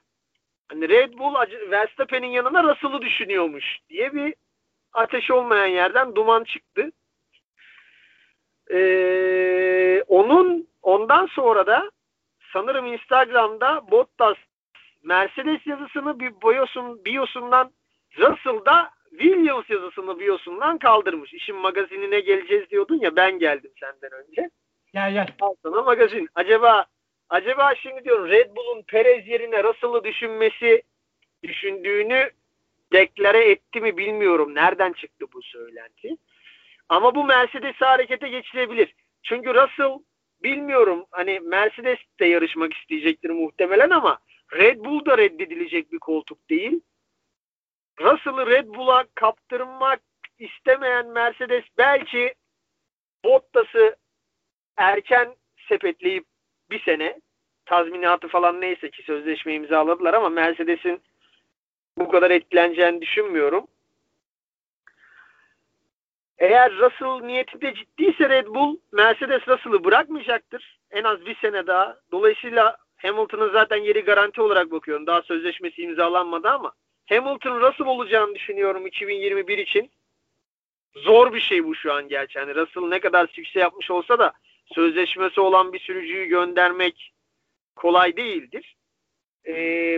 hani Red Bull Verstappen'in yanına Russell'ı düşünüyormuş diye bir ateş olmayan yerden duman çıktı. Ee, onun ondan sonra da sanırım Instagram'da Bottas Mercedes yazısını bir boyosun biosundan Russell'da Williams yazısını biosundan kaldırmış. İşin magazinine geleceğiz diyordun ya ben geldim senden önce. Gel gel. Al sana magazin. Acaba acaba şimdi diyorum Red Bull'un Perez yerine Russell'ı düşünmesi düşündüğünü deklare etti mi bilmiyorum. Nereden çıktı bu söylenti? Ama bu Mercedes'i harekete geçirebilir. Çünkü Russell bilmiyorum hani Mercedes de yarışmak isteyecektir muhtemelen ama Red Bull da reddedilecek bir koltuk değil. Russell'ı Red Bull'a kaptırmak istemeyen Mercedes belki Bottas'ı erken sepetleyip bir sene tazminatı falan neyse ki sözleşme imzaladılar ama Mercedes'in bu kadar etkileneceğini düşünmüyorum. Eğer Russell niyeti de ciddiyse Red Bull Mercedes Russell'ı bırakmayacaktır. En az bir sene daha. Dolayısıyla Hamilton'ın zaten yeri garanti olarak bakıyorum. Daha sözleşmesi imzalanmadı ama Hamilton Russell olacağını düşünüyorum 2021 için. Zor bir şey bu şu an gerçi. Yani Russell ne kadar sükse yapmış olsa da sözleşmesi olan bir sürücüyü göndermek kolay değildir. Ee,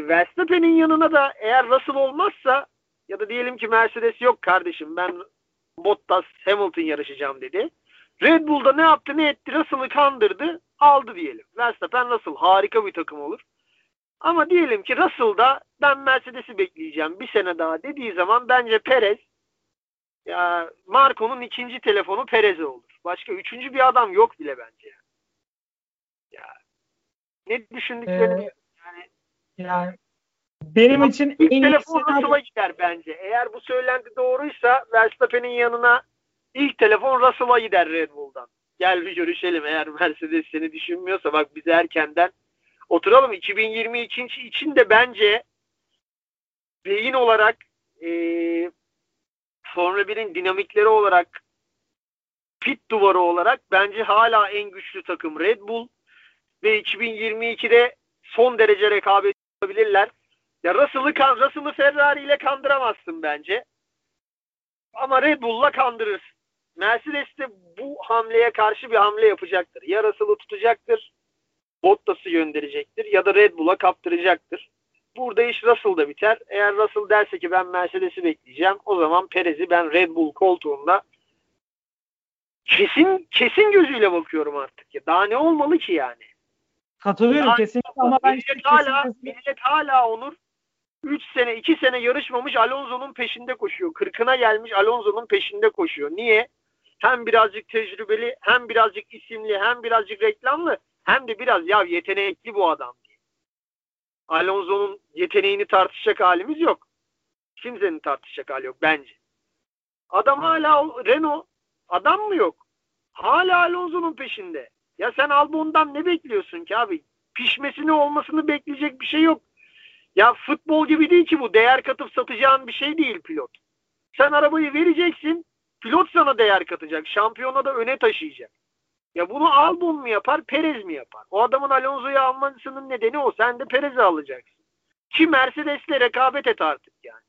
Verstappen'in yanına da eğer Russell olmazsa ya da diyelim ki Mercedes yok kardeşim ben Bottas Hamilton yarışacağım dedi. Red Bull'da ne yaptı ne etti Russell'ı kandırdı aldı diyelim. Verstappen Russell harika bir takım olur. Ama diyelim ki Russell'da ben Mercedes'i bekleyeceğim bir sene daha dediği zaman bence Perez ya Marco'nun ikinci telefonu Perez'e olur. Başka üçüncü bir adam yok bile bence. Ya ne düşündüklerini ee, yani, yani benim için ilk en telefon Russell'a gider bence. Eğer bu söylenti doğruysa Verstappen'in yanına ilk telefon Russell'a gider Red Bull'dan. Gel bir görüşelim eğer Mercedes seni düşünmüyorsa bak bize erkenden oturalım. 2022 için de bence beyin olarak e, Formula 1'in dinamikleri olarak pit duvarı olarak bence hala en güçlü takım Red Bull ve 2022'de son derece rekabet yapabilirler. Ya Russell'ı kan Russell'ı Ferrari ile kandıramazsın bence. Ama Red Bull'la kandırırsın. Mercedes de bu hamleye karşı bir hamle yapacaktır. Ya Russell'ı tutacaktır, Bottas'ı gönderecektir ya da Red Bull'a kaptıracaktır. Burada iş Russell'da biter. Eğer Russell derse ki ben Mercedes'i bekleyeceğim o zaman Perez'i ben Red Bull koltuğunda kesin kesin gözüyle bakıyorum artık. Ya. Daha ne olmalı ki yani? Katılıyorum yani, kesinlikle ama ben millet işte hala, millet hala Onur 3 sene 2 sene yarışmamış Alonso'nun peşinde koşuyor. Kırkına gelmiş Alonso'nun peşinde koşuyor. Niye? Hem birazcık tecrübeli, hem birazcık isimli, hem birazcık reklamlı, hem de biraz ya yetenekli bu adam. Alonso'nun yeteneğini tartışacak halimiz yok. Kimsenin tartışacak hali yok bence. Adam hala Renault adam mı yok? Hala Alonso'nun peşinde. Ya sen Albon'dan ne bekliyorsun ki abi? Pişmesini olmasını bekleyecek bir şey yok. Ya futbol gibi değil ki bu. Değer katıp satacağın bir şey değil pilot. Sen arabayı vereceksin. Pilot sana değer katacak. Şampiyona da öne taşıyacak. Ya bunu Albon mu yapar, Perez mi yapar? O adamın Alonso'yu almasının nedeni o. Sen de Perez'i alacaksın. Ki Mercedes'le rekabet et artık yani.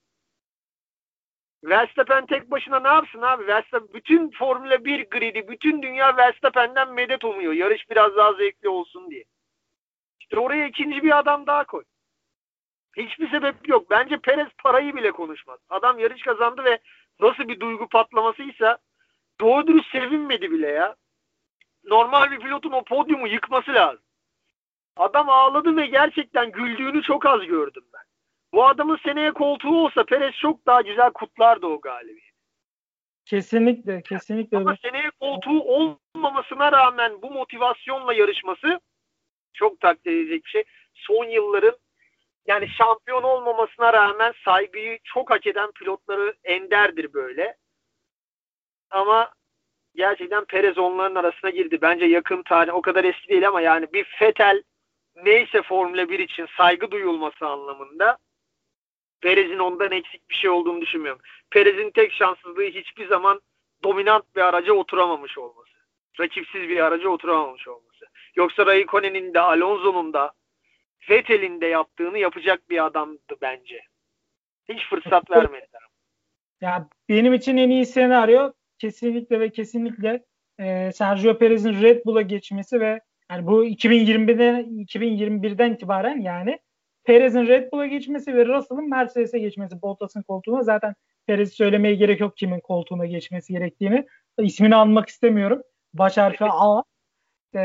Verstappen tek başına ne yapsın abi? Verstappen bütün Formula 1 gridi, bütün dünya Verstappen'den medet umuyor. Yarış biraz daha zevkli olsun diye. İşte oraya ikinci bir adam daha koy. Hiçbir sebep yok. Bence Perez parayı bile konuşmaz. Adam yarış kazandı ve nasıl bir duygu patlamasıysa doğru dürüst sevinmedi bile ya. Normal bir pilotun o podyumu yıkması lazım. Adam ağladı ve gerçekten güldüğünü çok az gördüm ben. Bu adamın seneye koltuğu olsa Perez çok daha güzel kutlardı o galibiyeti. Kesinlikle, kesinlikle. Ama seneye koltuğu olmamasına rağmen bu motivasyonla yarışması çok takdir edilecek bir şey. Son yılların yani şampiyon olmamasına rağmen saygıyı çok hak eden pilotları enderdir böyle. Ama gerçekten Perez onların arasına girdi. Bence yakın tarih o kadar eski değil ama yani bir Fetel neyse Formula 1 için saygı duyulması anlamında Perez'in ondan eksik bir şey olduğunu düşünmüyorum. Perez'in tek şanssızlığı hiçbir zaman dominant bir araca oturamamış olması. Rakipsiz bir araca oturamamış olması. Yoksa Raikkonen'in de Alonso'nun da Vettel'in de yaptığını yapacak bir adamdı bence. Hiç fırsat vermediler. Ya benim için en iyi senaryo kesinlikle ve kesinlikle e, Sergio Perez'in Red Bull'a geçmesi ve yani bu 2021'den 2021'den itibaren yani Perez'in Red Bull'a geçmesi ve Russell'ın Mercedes'e geçmesi Bottas'ın koltuğuna zaten Perez söylemeye gerek yok kimin koltuğuna geçmesi gerektiğini. İsmini almak istemiyorum. Baş harfi A. Ee,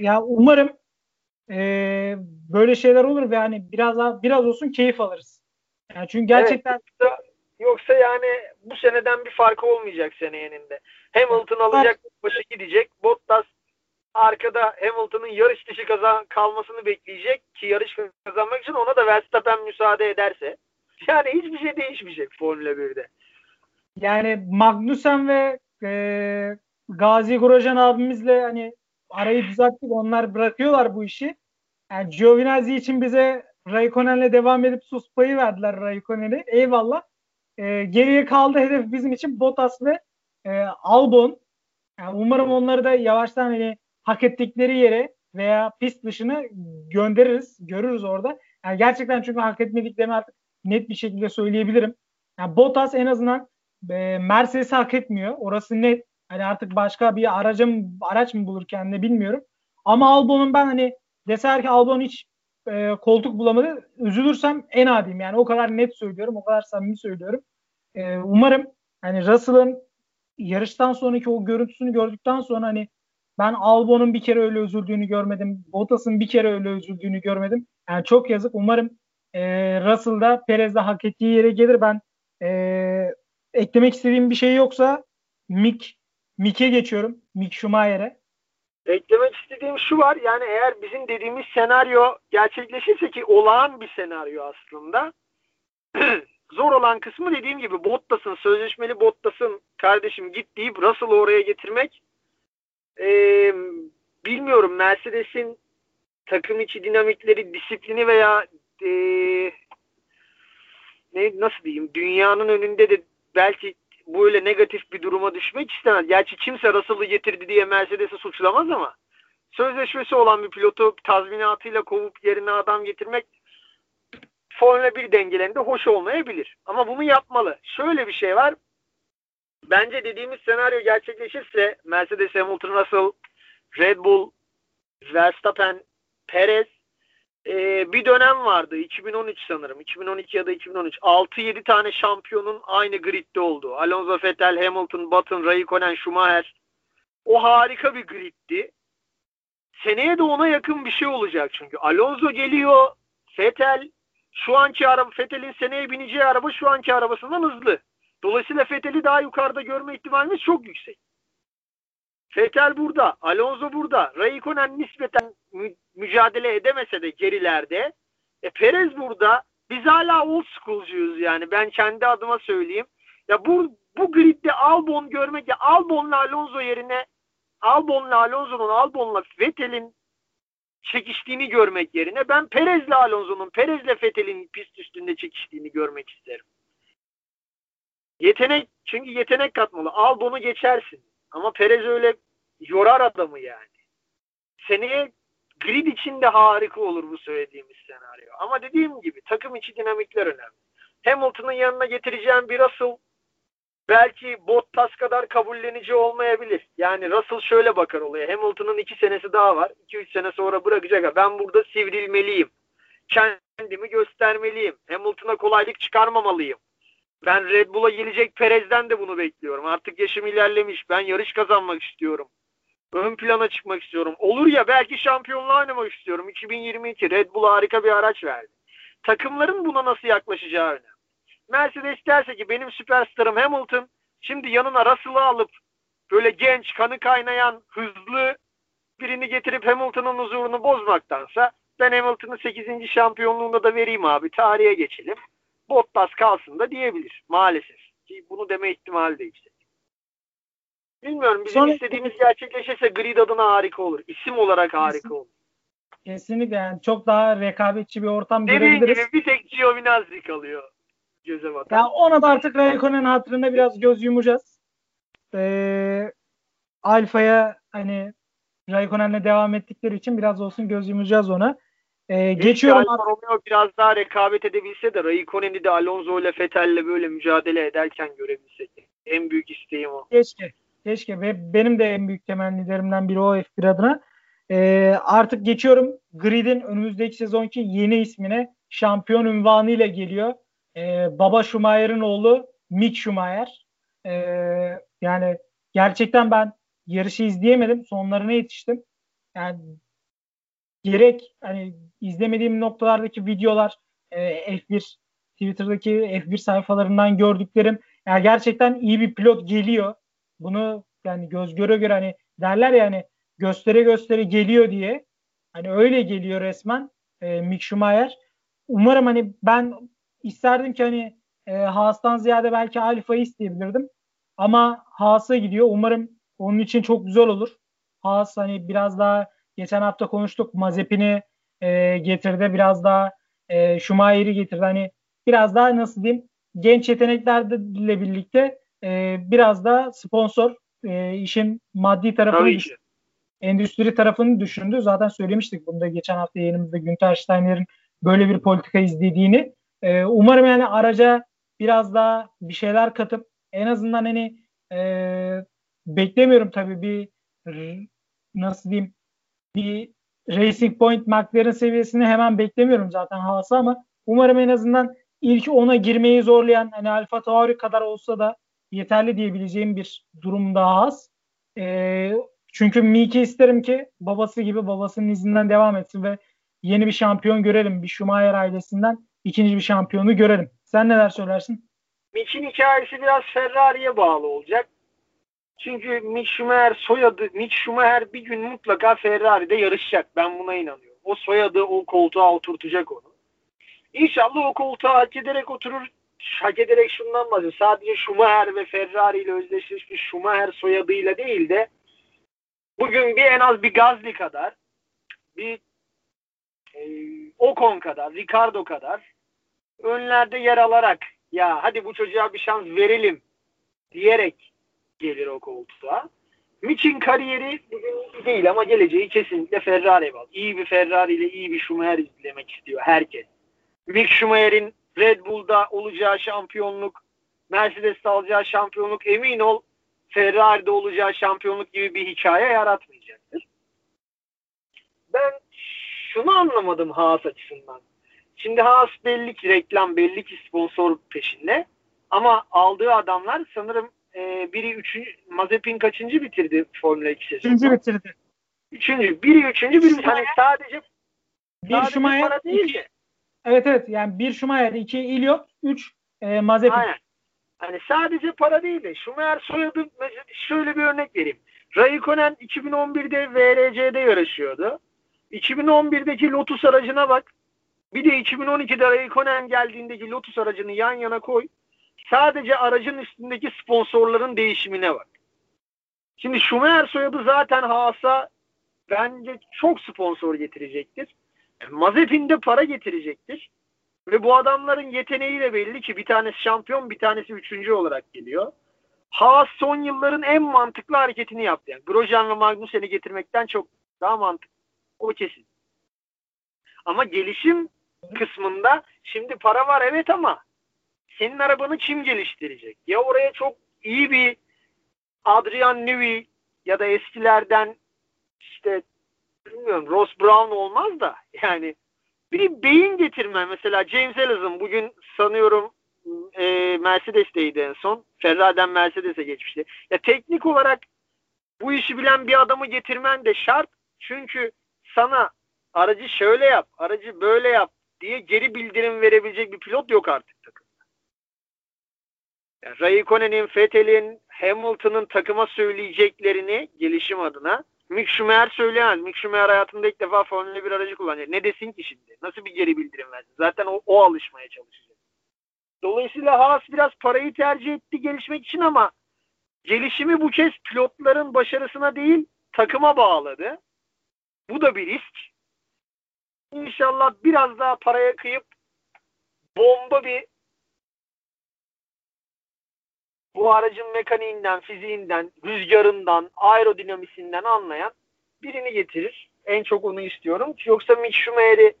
ya umarım e, böyle şeyler olur ve hani biraz daha biraz olsun keyif alırız. Yani çünkü gerçekten evet, yoksa yani bu seneden bir farkı olmayacak seneyenin de. Hamilton alacak başı gidecek. Bottas arkada Hamilton'ın yarış dışı kazan kalmasını bekleyecek ki yarış kazanmak için ona da Verstappen müsaade ederse. Yani hiçbir şey değişmeyecek Formula 1'de. Yani Magnussen ve e, Gazi Grosjean abimizle hani arayı düzelttik. Onlar bırakıyorlar bu işi. Yani Giovinazzi için bize Raikkonen'le devam edip sus payı verdiler Raikkonen'i. Eyvallah. E, geriye kaldı hedef bizim için Bottas ve e, Albon. Yani umarım onları da yavaştan hani hak ettikleri yere veya pist dışına göndeririz. Görürüz orada. Yani gerçekten çünkü hak etmediklerini artık net bir şekilde söyleyebilirim. Yani Bottas en azından e, Mercedes'i hak etmiyor. Orası net. Hani artık başka bir aracım araç mı bulur kendine bilmiyorum. Ama Albon'un ben hani deser ki Albon hiç e, koltuk bulamadı. Üzülürsem en adiyim. Yani o kadar net söylüyorum. O kadar samimi söylüyorum. E, umarım hani Russell'ın yarıştan sonraki o görüntüsünü gördükten sonra hani ben Albon'un bir kere öyle üzüldüğünü görmedim. Bottas'ın bir kere öyle üzüldüğünü görmedim. Yani çok yazık. Umarım e, Russell da Perez'de hak ettiği yere gelir. Ben e, eklemek istediğim bir şey yoksa Mick Mick'e geçiyorum. Mick Schumacher'e. Eklemek istediğim şu var. Yani eğer bizim dediğimiz senaryo gerçekleşirse ki olağan bir senaryo aslında. zor olan kısmı dediğim gibi Bottas'ın, sözleşmeli Bottas'ın kardeşim git deyip Russell'ı oraya getirmek e, bilmiyorum Mercedes'in takım içi dinamikleri, disiplini veya e, ne nasıl diyeyim dünyanın önünde de belki böyle negatif bir duruma düşmek istemez. Gerçi kimse Russell'ı getirdi diye Mercedes'i suçlamaz ama sözleşmesi olan bir pilotu tazminatıyla kovup yerine adam getirmek Formula 1 dengelerinde hoş olmayabilir. Ama bunu yapmalı. Şöyle bir şey var. Bence dediğimiz senaryo gerçekleşirse Mercedes, Hamilton, Russell, Red Bull, Verstappen, Perez e, bir dönem vardı. 2013 sanırım. 2012 ya da 2013. 6-7 tane şampiyonun aynı gridde olduğu. Alonso, Vettel, Hamilton, Button, Raikkonen, Schumacher. O harika bir griddi. Seneye de ona yakın bir şey olacak çünkü. Alonso geliyor. Vettel şu anki araba Vettel'in seneye bineceği araba şu anki arabasından hızlı. Dolayısıyla Vettel'i daha yukarıda görme ihtimalimiz çok yüksek. Vettel burada, Alonso burada. Raikkonen nispeten mü- mücadele edemese de gerilerde. E, Perez burada. Biz hala old school'cuyuz yani. Ben kendi adıma söyleyeyim. Ya bu bu gridde Albon görmek ya Albon'la Alonso yerine Albon'la Alonso'nun Albon'la Vettel'in çekiştiğini görmek yerine ben Perez'le Alonso'nun Perez'le Vettel'in pist üstünde çekiştiğini görmek isterim. Yetenek çünkü yetenek katmalı. Albon'u geçersin. Ama Perez öyle yorar adamı yani. Seneye grid içinde harika olur bu söylediğimiz senaryo. Ama dediğim gibi takım içi dinamikler önemli. Hamilton'ın yanına getireceğim bir Russell belki Bottas kadar kabullenici olmayabilir. Yani Russell şöyle bakar olaya. Hamilton'ın iki senesi daha var. 2-3 sene sonra bırakacak. Ben burada sivrilmeliyim. Kendimi göstermeliyim. Hamilton'a kolaylık çıkarmamalıyım. Ben Red Bull'a gelecek Perez'den de bunu bekliyorum. Artık yaşım ilerlemiş. Ben yarış kazanmak istiyorum. Ön plana çıkmak istiyorum. Olur ya belki şampiyonluğa oynamak istiyorum. 2022 Red Bull harika bir araç verdi. Takımların buna nasıl yaklaşacağı önemli. Mercedes derse ki benim süperstarım Hamilton şimdi yanına Russell'ı alıp böyle genç, kanı kaynayan, hızlı birini getirip Hamilton'ın huzurunu bozmaktansa ben Hamilton'ın 8. şampiyonluğunda da vereyim abi. Tarihe geçelim. Bottas kalsın da diyebilir. Maalesef. Ki bunu deme ihtimali de yüksek. Bilmiyorum bizim Son... istediğimiz gerçekleşirse grid adına harika olur. İsim olarak harika olur. Kesinlikle yani çok daha rekabetçi bir ortam Dediğin görebiliriz. gibi bir tek Giovinazzi kalıyor göze batan. Yani ona da artık Raikkonen hatırında biraz göz yumacağız. Ee, Alfa'ya hani Raikkonen'le devam ettikleri için biraz olsun göz yumacağız ona. Ee, geçiyorum. Alfa Romeo biraz daha rekabet edebilse de Raikkonen'i de Alonso ile Vettel'le böyle mücadele ederken görebilsek. En büyük isteğim o. Keşke. Keşke. Ve benim de en büyük temennilerimden biri o F1 adına. Ee, artık geçiyorum. Grid'in önümüzdeki sezonki yeni ismine şampiyon ünvanı ile geliyor. Ee, baba Schumacher'ın oğlu Mick Schumacher. Ee, yani gerçekten ben yarışı izleyemedim. Sonlarına yetiştim. Yani gerek hani izlemediğim noktalardaki videolar e, F1 Twitter'daki F1 sayfalarından gördüklerim yani gerçekten iyi bir pilot geliyor. Bunu yani göz göre göre hani derler ya hani göstere göstere geliyor diye. Hani öyle geliyor resmen e, Mick Schumacher. Umarım hani ben isterdim ki hani e, Haas'tan ziyade belki Alfa'yı isteyebilirdim. Ama Haas'a gidiyor. Umarım onun için çok güzel olur. Haas hani biraz daha geçen hafta konuştuk. Mazepin'i e, getirdi. Biraz daha e, Schumacher'i getirdi. Hani biraz daha nasıl diyeyim genç yeteneklerle birlikte e, biraz da sponsor e, işin maddi tarafını düşün, endüstri tarafını düşündü. Zaten söylemiştik bunu da geçen hafta yayınımızda Günter Steiner'in böyle bir politika izlediğini. E, umarım yani araca biraz daha bir şeyler katıp en azından hani e, beklemiyorum tabii bir nasıl diyeyim bir Racing Point McLaren seviyesini hemen beklemiyorum zaten Haas'a ama umarım en azından ilk ona girmeyi zorlayan hani Alfa Tauri kadar olsa da yeterli diyebileceğim bir durum daha az. E, çünkü Miki isterim ki babası gibi babasının izinden devam etsin ve yeni bir şampiyon görelim. Bir Schumacher ailesinden ikinci bir şampiyonu görelim. Sen neler söylersin? Mick'in hikayesi biraz Ferrari'ye bağlı olacak. Çünkü Mick Schumacher soyadı, Mick Schumacher bir gün mutlaka Ferrari'de yarışacak. Ben buna inanıyorum. O soyadı o koltuğa oturtacak onu. İnşallah o koltuğa hak ederek oturur. Hak ederek şundan bahsediyor. Sadece Schumacher ve Ferrari ile özdeşleşmiş Schumacher soyadıyla değil de bugün bir en az bir Gazli kadar bir e, Ocon kadar, Ricardo kadar önlerde yer alarak ya hadi bu çocuğa bir şans verelim diyerek gelir o koltuğa. Mick'in kariyeri bugün değil ama geleceği kesinlikle Ferrari var. İyi bir Ferrari ile iyi bir Schumacher izlemek istiyor herkes. Mick Schumacher'in Red Bull'da olacağı şampiyonluk, Mercedes'te alacağı şampiyonluk emin ol Ferrari'de olacağı şampiyonluk gibi bir hikaye yaratmayacaktır. Ben şunu anlamadım Haas açısından. Şimdi Haas belli ki reklam, belli ki sponsor peşinde. Ama aldığı adamlar sanırım e, biri üçüncü, Mazepin kaçıncı bitirdi Formula 2 sezonu? Üçüncü bitirdi. Üçüncü. Biri üçüncü, biri hani sadece bir sadece Schumacher, para değil iki, Evet evet yani bir Schumacher, iki Iliot, üç e, Mazepin. Aynen. Hani sadece para değil de Schumacher soyadı şöyle bir örnek vereyim. Raikkonen 2011'de VRC'de yarışıyordu. 2011'deki Lotus aracına bak. Bir de 2012'de Raikkonen geldiğindeki Lotus aracını yan yana koy. Sadece aracın üstündeki sponsorların değişimine bak. Şimdi Schumacher soyadı zaten Haas'a bence çok sponsor getirecektir. Mazepin de para getirecektir. Ve bu adamların yeteneği de belli ki bir tanesi şampiyon bir tanesi üçüncü olarak geliyor. Haas son yılların en mantıklı hareketini yaptı. Yani Grosjean ve Magnussen'i getirmekten çok daha mantıklı. O kesin. Ama gelişim kısmında şimdi para var evet ama senin arabanı kim geliştirecek? Ya oraya çok iyi bir Adrian Newey ya da eskilerden işte bilmiyorum Ross Brown olmaz da yani bir beyin getirme mesela James Ellison bugün sanıyorum e, Mercedes'teydi en son. Ferrari'den Mercedes'e geçmişti. Ya teknik olarak bu işi bilen bir adamı getirmen de şart. Çünkü sana aracı şöyle yap, aracı böyle yap diye geri bildirim verebilecek bir pilot yok artık takımda. Yani Raikkonen'in, Vettel'in, Hamilton'ın takıma söyleyeceklerini gelişim adına Mick Schumacher söyleyemez. Mick Schumacher hayatında ilk defa Formula 1 aracı kullanacak. Ne desin ki şimdi? Nasıl bir geri bildirim versin? Zaten o, o alışmaya çalışacak. Dolayısıyla Haas biraz parayı tercih etti gelişmek için ama gelişimi bu kez pilotların başarısına değil takıma bağladı. Bu da bir risk. İnşallah biraz daha paraya kıyıp bomba bir bu aracın mekaniğinden, fiziğinden, rüzgarından, aerodinamisinden anlayan birini getirir. En çok onu istiyorum. Yoksa Mick Schumacher'i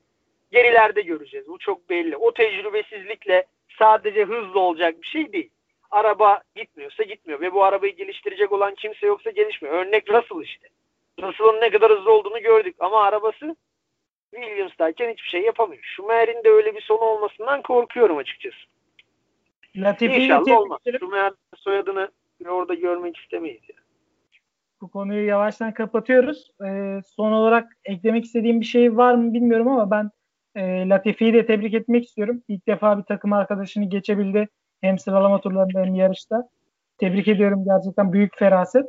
gerilerde göreceğiz. Bu çok belli. O tecrübesizlikle sadece hızlı olacak bir şey değil. Araba gitmiyorsa gitmiyor ve bu arabayı geliştirecek olan kimse yoksa gelişmiyor. Örnek Russell işte. Russell'ın ne kadar hızlı olduğunu gördük ama arabası Williams'tayken hiçbir şey yapamıyor. Schumacher'in de öyle bir sonu olmasından korkuyorum açıkçası. Latifi'yi İnşallah olmaz. Schumacher soyadını orada görmek istemeyiz. Yani. Bu konuyu yavaştan kapatıyoruz. Ee, son olarak eklemek istediğim bir şey var mı bilmiyorum ama ben e, Latifi'yi de tebrik etmek istiyorum. İlk defa bir takım arkadaşını geçebildi. Hem sıralama turlarında hem yarışta. Tebrik ediyorum gerçekten büyük feraset.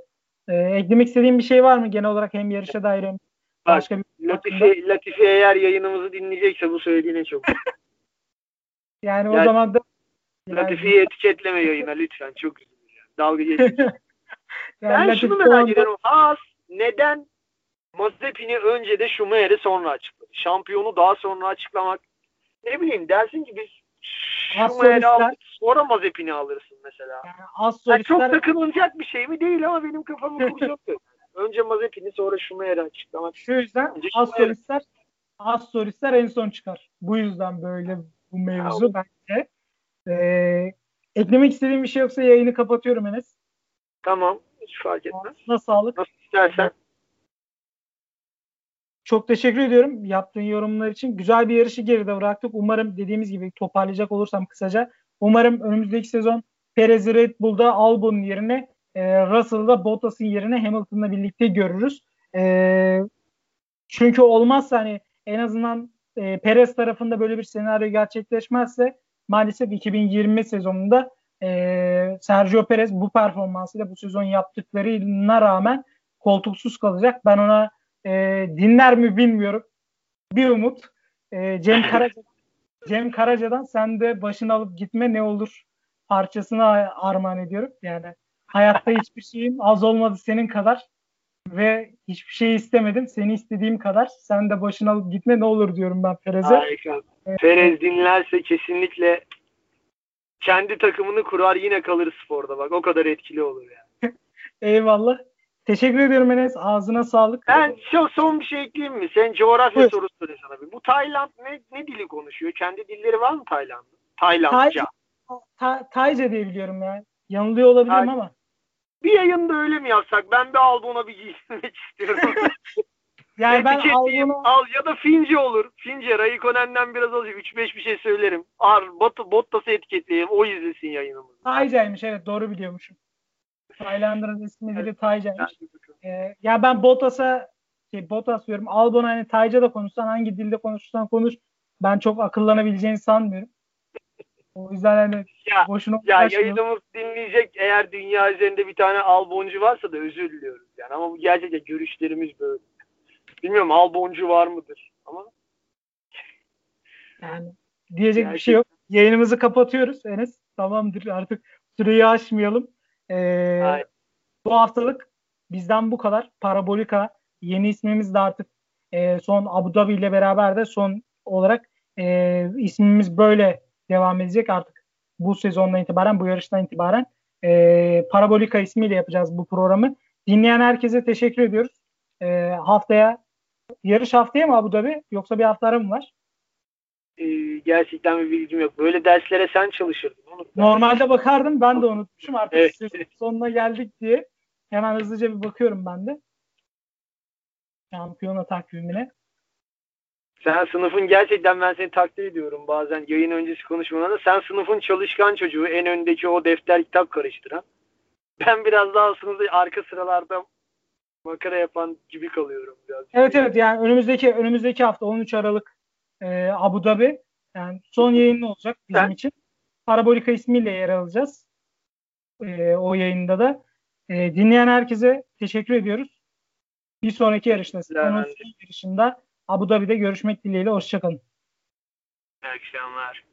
Ee, eklemek istediğim bir şey var mı genel olarak hem yarışa dair hem başka Bak, bir Latifi, Latifi eğer yayınımızı dinleyecekse bu söylediğine çok. yani, yani o zaman da. Latifi'yi etiketleme yayına lütfen. Çok üzülür. Dalga yani ben şunu merak ediyorum. Haas neden Mazepin'i önce de Schumacher'i sonra açıkladı? Şampiyonu daha sonra açıklamak ne bileyim dersin ki biz Schumacher'i aldık sonra Mazepin'i alırsın mesela. Yani, az yani çok takılınacak bir şey mi değil ama benim kafamı kurcalıyor. önce Mazepin'i sonra Schumacher'i açıklamak. Şu yüzden az solistler az solistler en son çıkar. Bu yüzden böyle bu mevzu ya, bence. Ee, eklemek istediğim bir şey yoksa yayını kapatıyorum Enes. Tamam. Hiç fark etmez. Nasıl sağlık. Nasıl istersen. Çok teşekkür ediyorum yaptığın yorumlar için. Güzel bir yarışı geride bıraktık. Umarım dediğimiz gibi toparlayacak olursam kısaca. Umarım önümüzdeki sezon Perez'i Red Bull'da Albon'un yerine e, Russell'da Bottas'ın yerine Hamilton'la birlikte görürüz. E, çünkü olmazsa hani en azından e, Perez tarafında böyle bir senaryo gerçekleşmezse maalesef 2020 sezonunda e, Sergio Perez bu performansıyla bu sezon yaptıklarına rağmen koltuksuz kalacak. Ben ona e, dinler mi bilmiyorum. Bir umut. E, Cem Karaca Cem Karaca'dan sen de başını alıp gitme ne olur parçasını armağan ediyorum. Yani hayatta hiçbir şeyim az olmadı senin kadar ve hiçbir şey istemedim. Seni istediğim kadar. Sen de başını alıp gitme ne olur diyorum ben Perez'e. Harika. Evet. Perez dinlerse kesinlikle kendi takımını kurar yine kalır sporda bak. O kadar etkili olur yani. Eyvallah. Teşekkür ediyorum Enes. Ağzına sağlık. Ben şu son bir şey ekleyeyim mi? Sen coğrafya evet. sorusu sorayım sana bir. Bu Tayland ne, ne dili konuşuyor? Kendi dilleri var mı Tayland'ın? Taylandca. Tay, ta, Tayca diye biliyorum ya. Yanılıyor olabilirim Tay, ama. Bir yayında öyle mi yapsak? Ben bir Albon'a bir giyinmek istiyorum. yani ben Albon'a... Al ya da Fince olur. Fince, Raikkonen'den biraz alacak. 3-5 bir şey söylerim. Ar, Bot, Bottas'ı etiketleyeyim. O izlesin yayınımızı. Tayca'ymış evet doğru biliyormuşum. Tayland'ın ismi evet. Tayca'ymış. Ee, ya ben Bottas'a şey, Bottas diyorum. Albon hani Tayca da konuşsan hangi dilde konuşursan konuş. Ben çok akıllanabileceğini sanmıyorum. O yüzden hani ya, boşuna ya yayınımız dinleyecek eğer dünya üzerinde bir tane alboncu varsa da özür diliyoruz yani ama bu gerçekten görüşlerimiz böyle. Bilmiyorum alboncu var mıdır ama yani diyecek gerçekten. bir şey yok. Yayınımızı kapatıyoruz Enes. Tamamdır artık süreyi aşmayalım. Ee, bu haftalık bizden bu kadar. Parabolika yeni ismimiz de artık e, son Abu Dhabi ile beraber de son olarak e, ismimiz böyle devam edecek artık bu sezondan itibaren, bu yarıştan itibaren e, Parabolika ismiyle yapacağız bu programı. Dinleyen herkese teşekkür ediyoruz. E, haftaya yarış haftaya mı Abu Dhabi yoksa bir hafta mı var? Ee, gerçekten bir bilgim yok. Böyle derslere sen çalışırdın. Unuttum. Normalde bakardım ben de unutmuşum artık evet. sonuna geldik diye. Hemen hızlıca bir bakıyorum ben de. Şampiyona takvimine. Sen sınıfın gerçekten ben seni takdir ediyorum bazen yayın öncesi konuşmalarında. Sen sınıfın çalışkan çocuğu en öndeki o defter kitap karıştıran. Ben biraz daha sınıfta arka sıralarda makara yapan gibi kalıyorum biraz. Evet evet yani önümüzdeki önümüzdeki hafta 13 Aralık e, Abu Dhabi yani son yayın olacak bizim Sen? için. Parabolika ismiyle yer alacağız. E, o yayında da. E, dinleyen herkese teşekkür ediyoruz. Bir sonraki yarışta, yarışında Abu Dhabi'de görüşmek dileğiyle. Hoşçakalın. İyi akşamlar.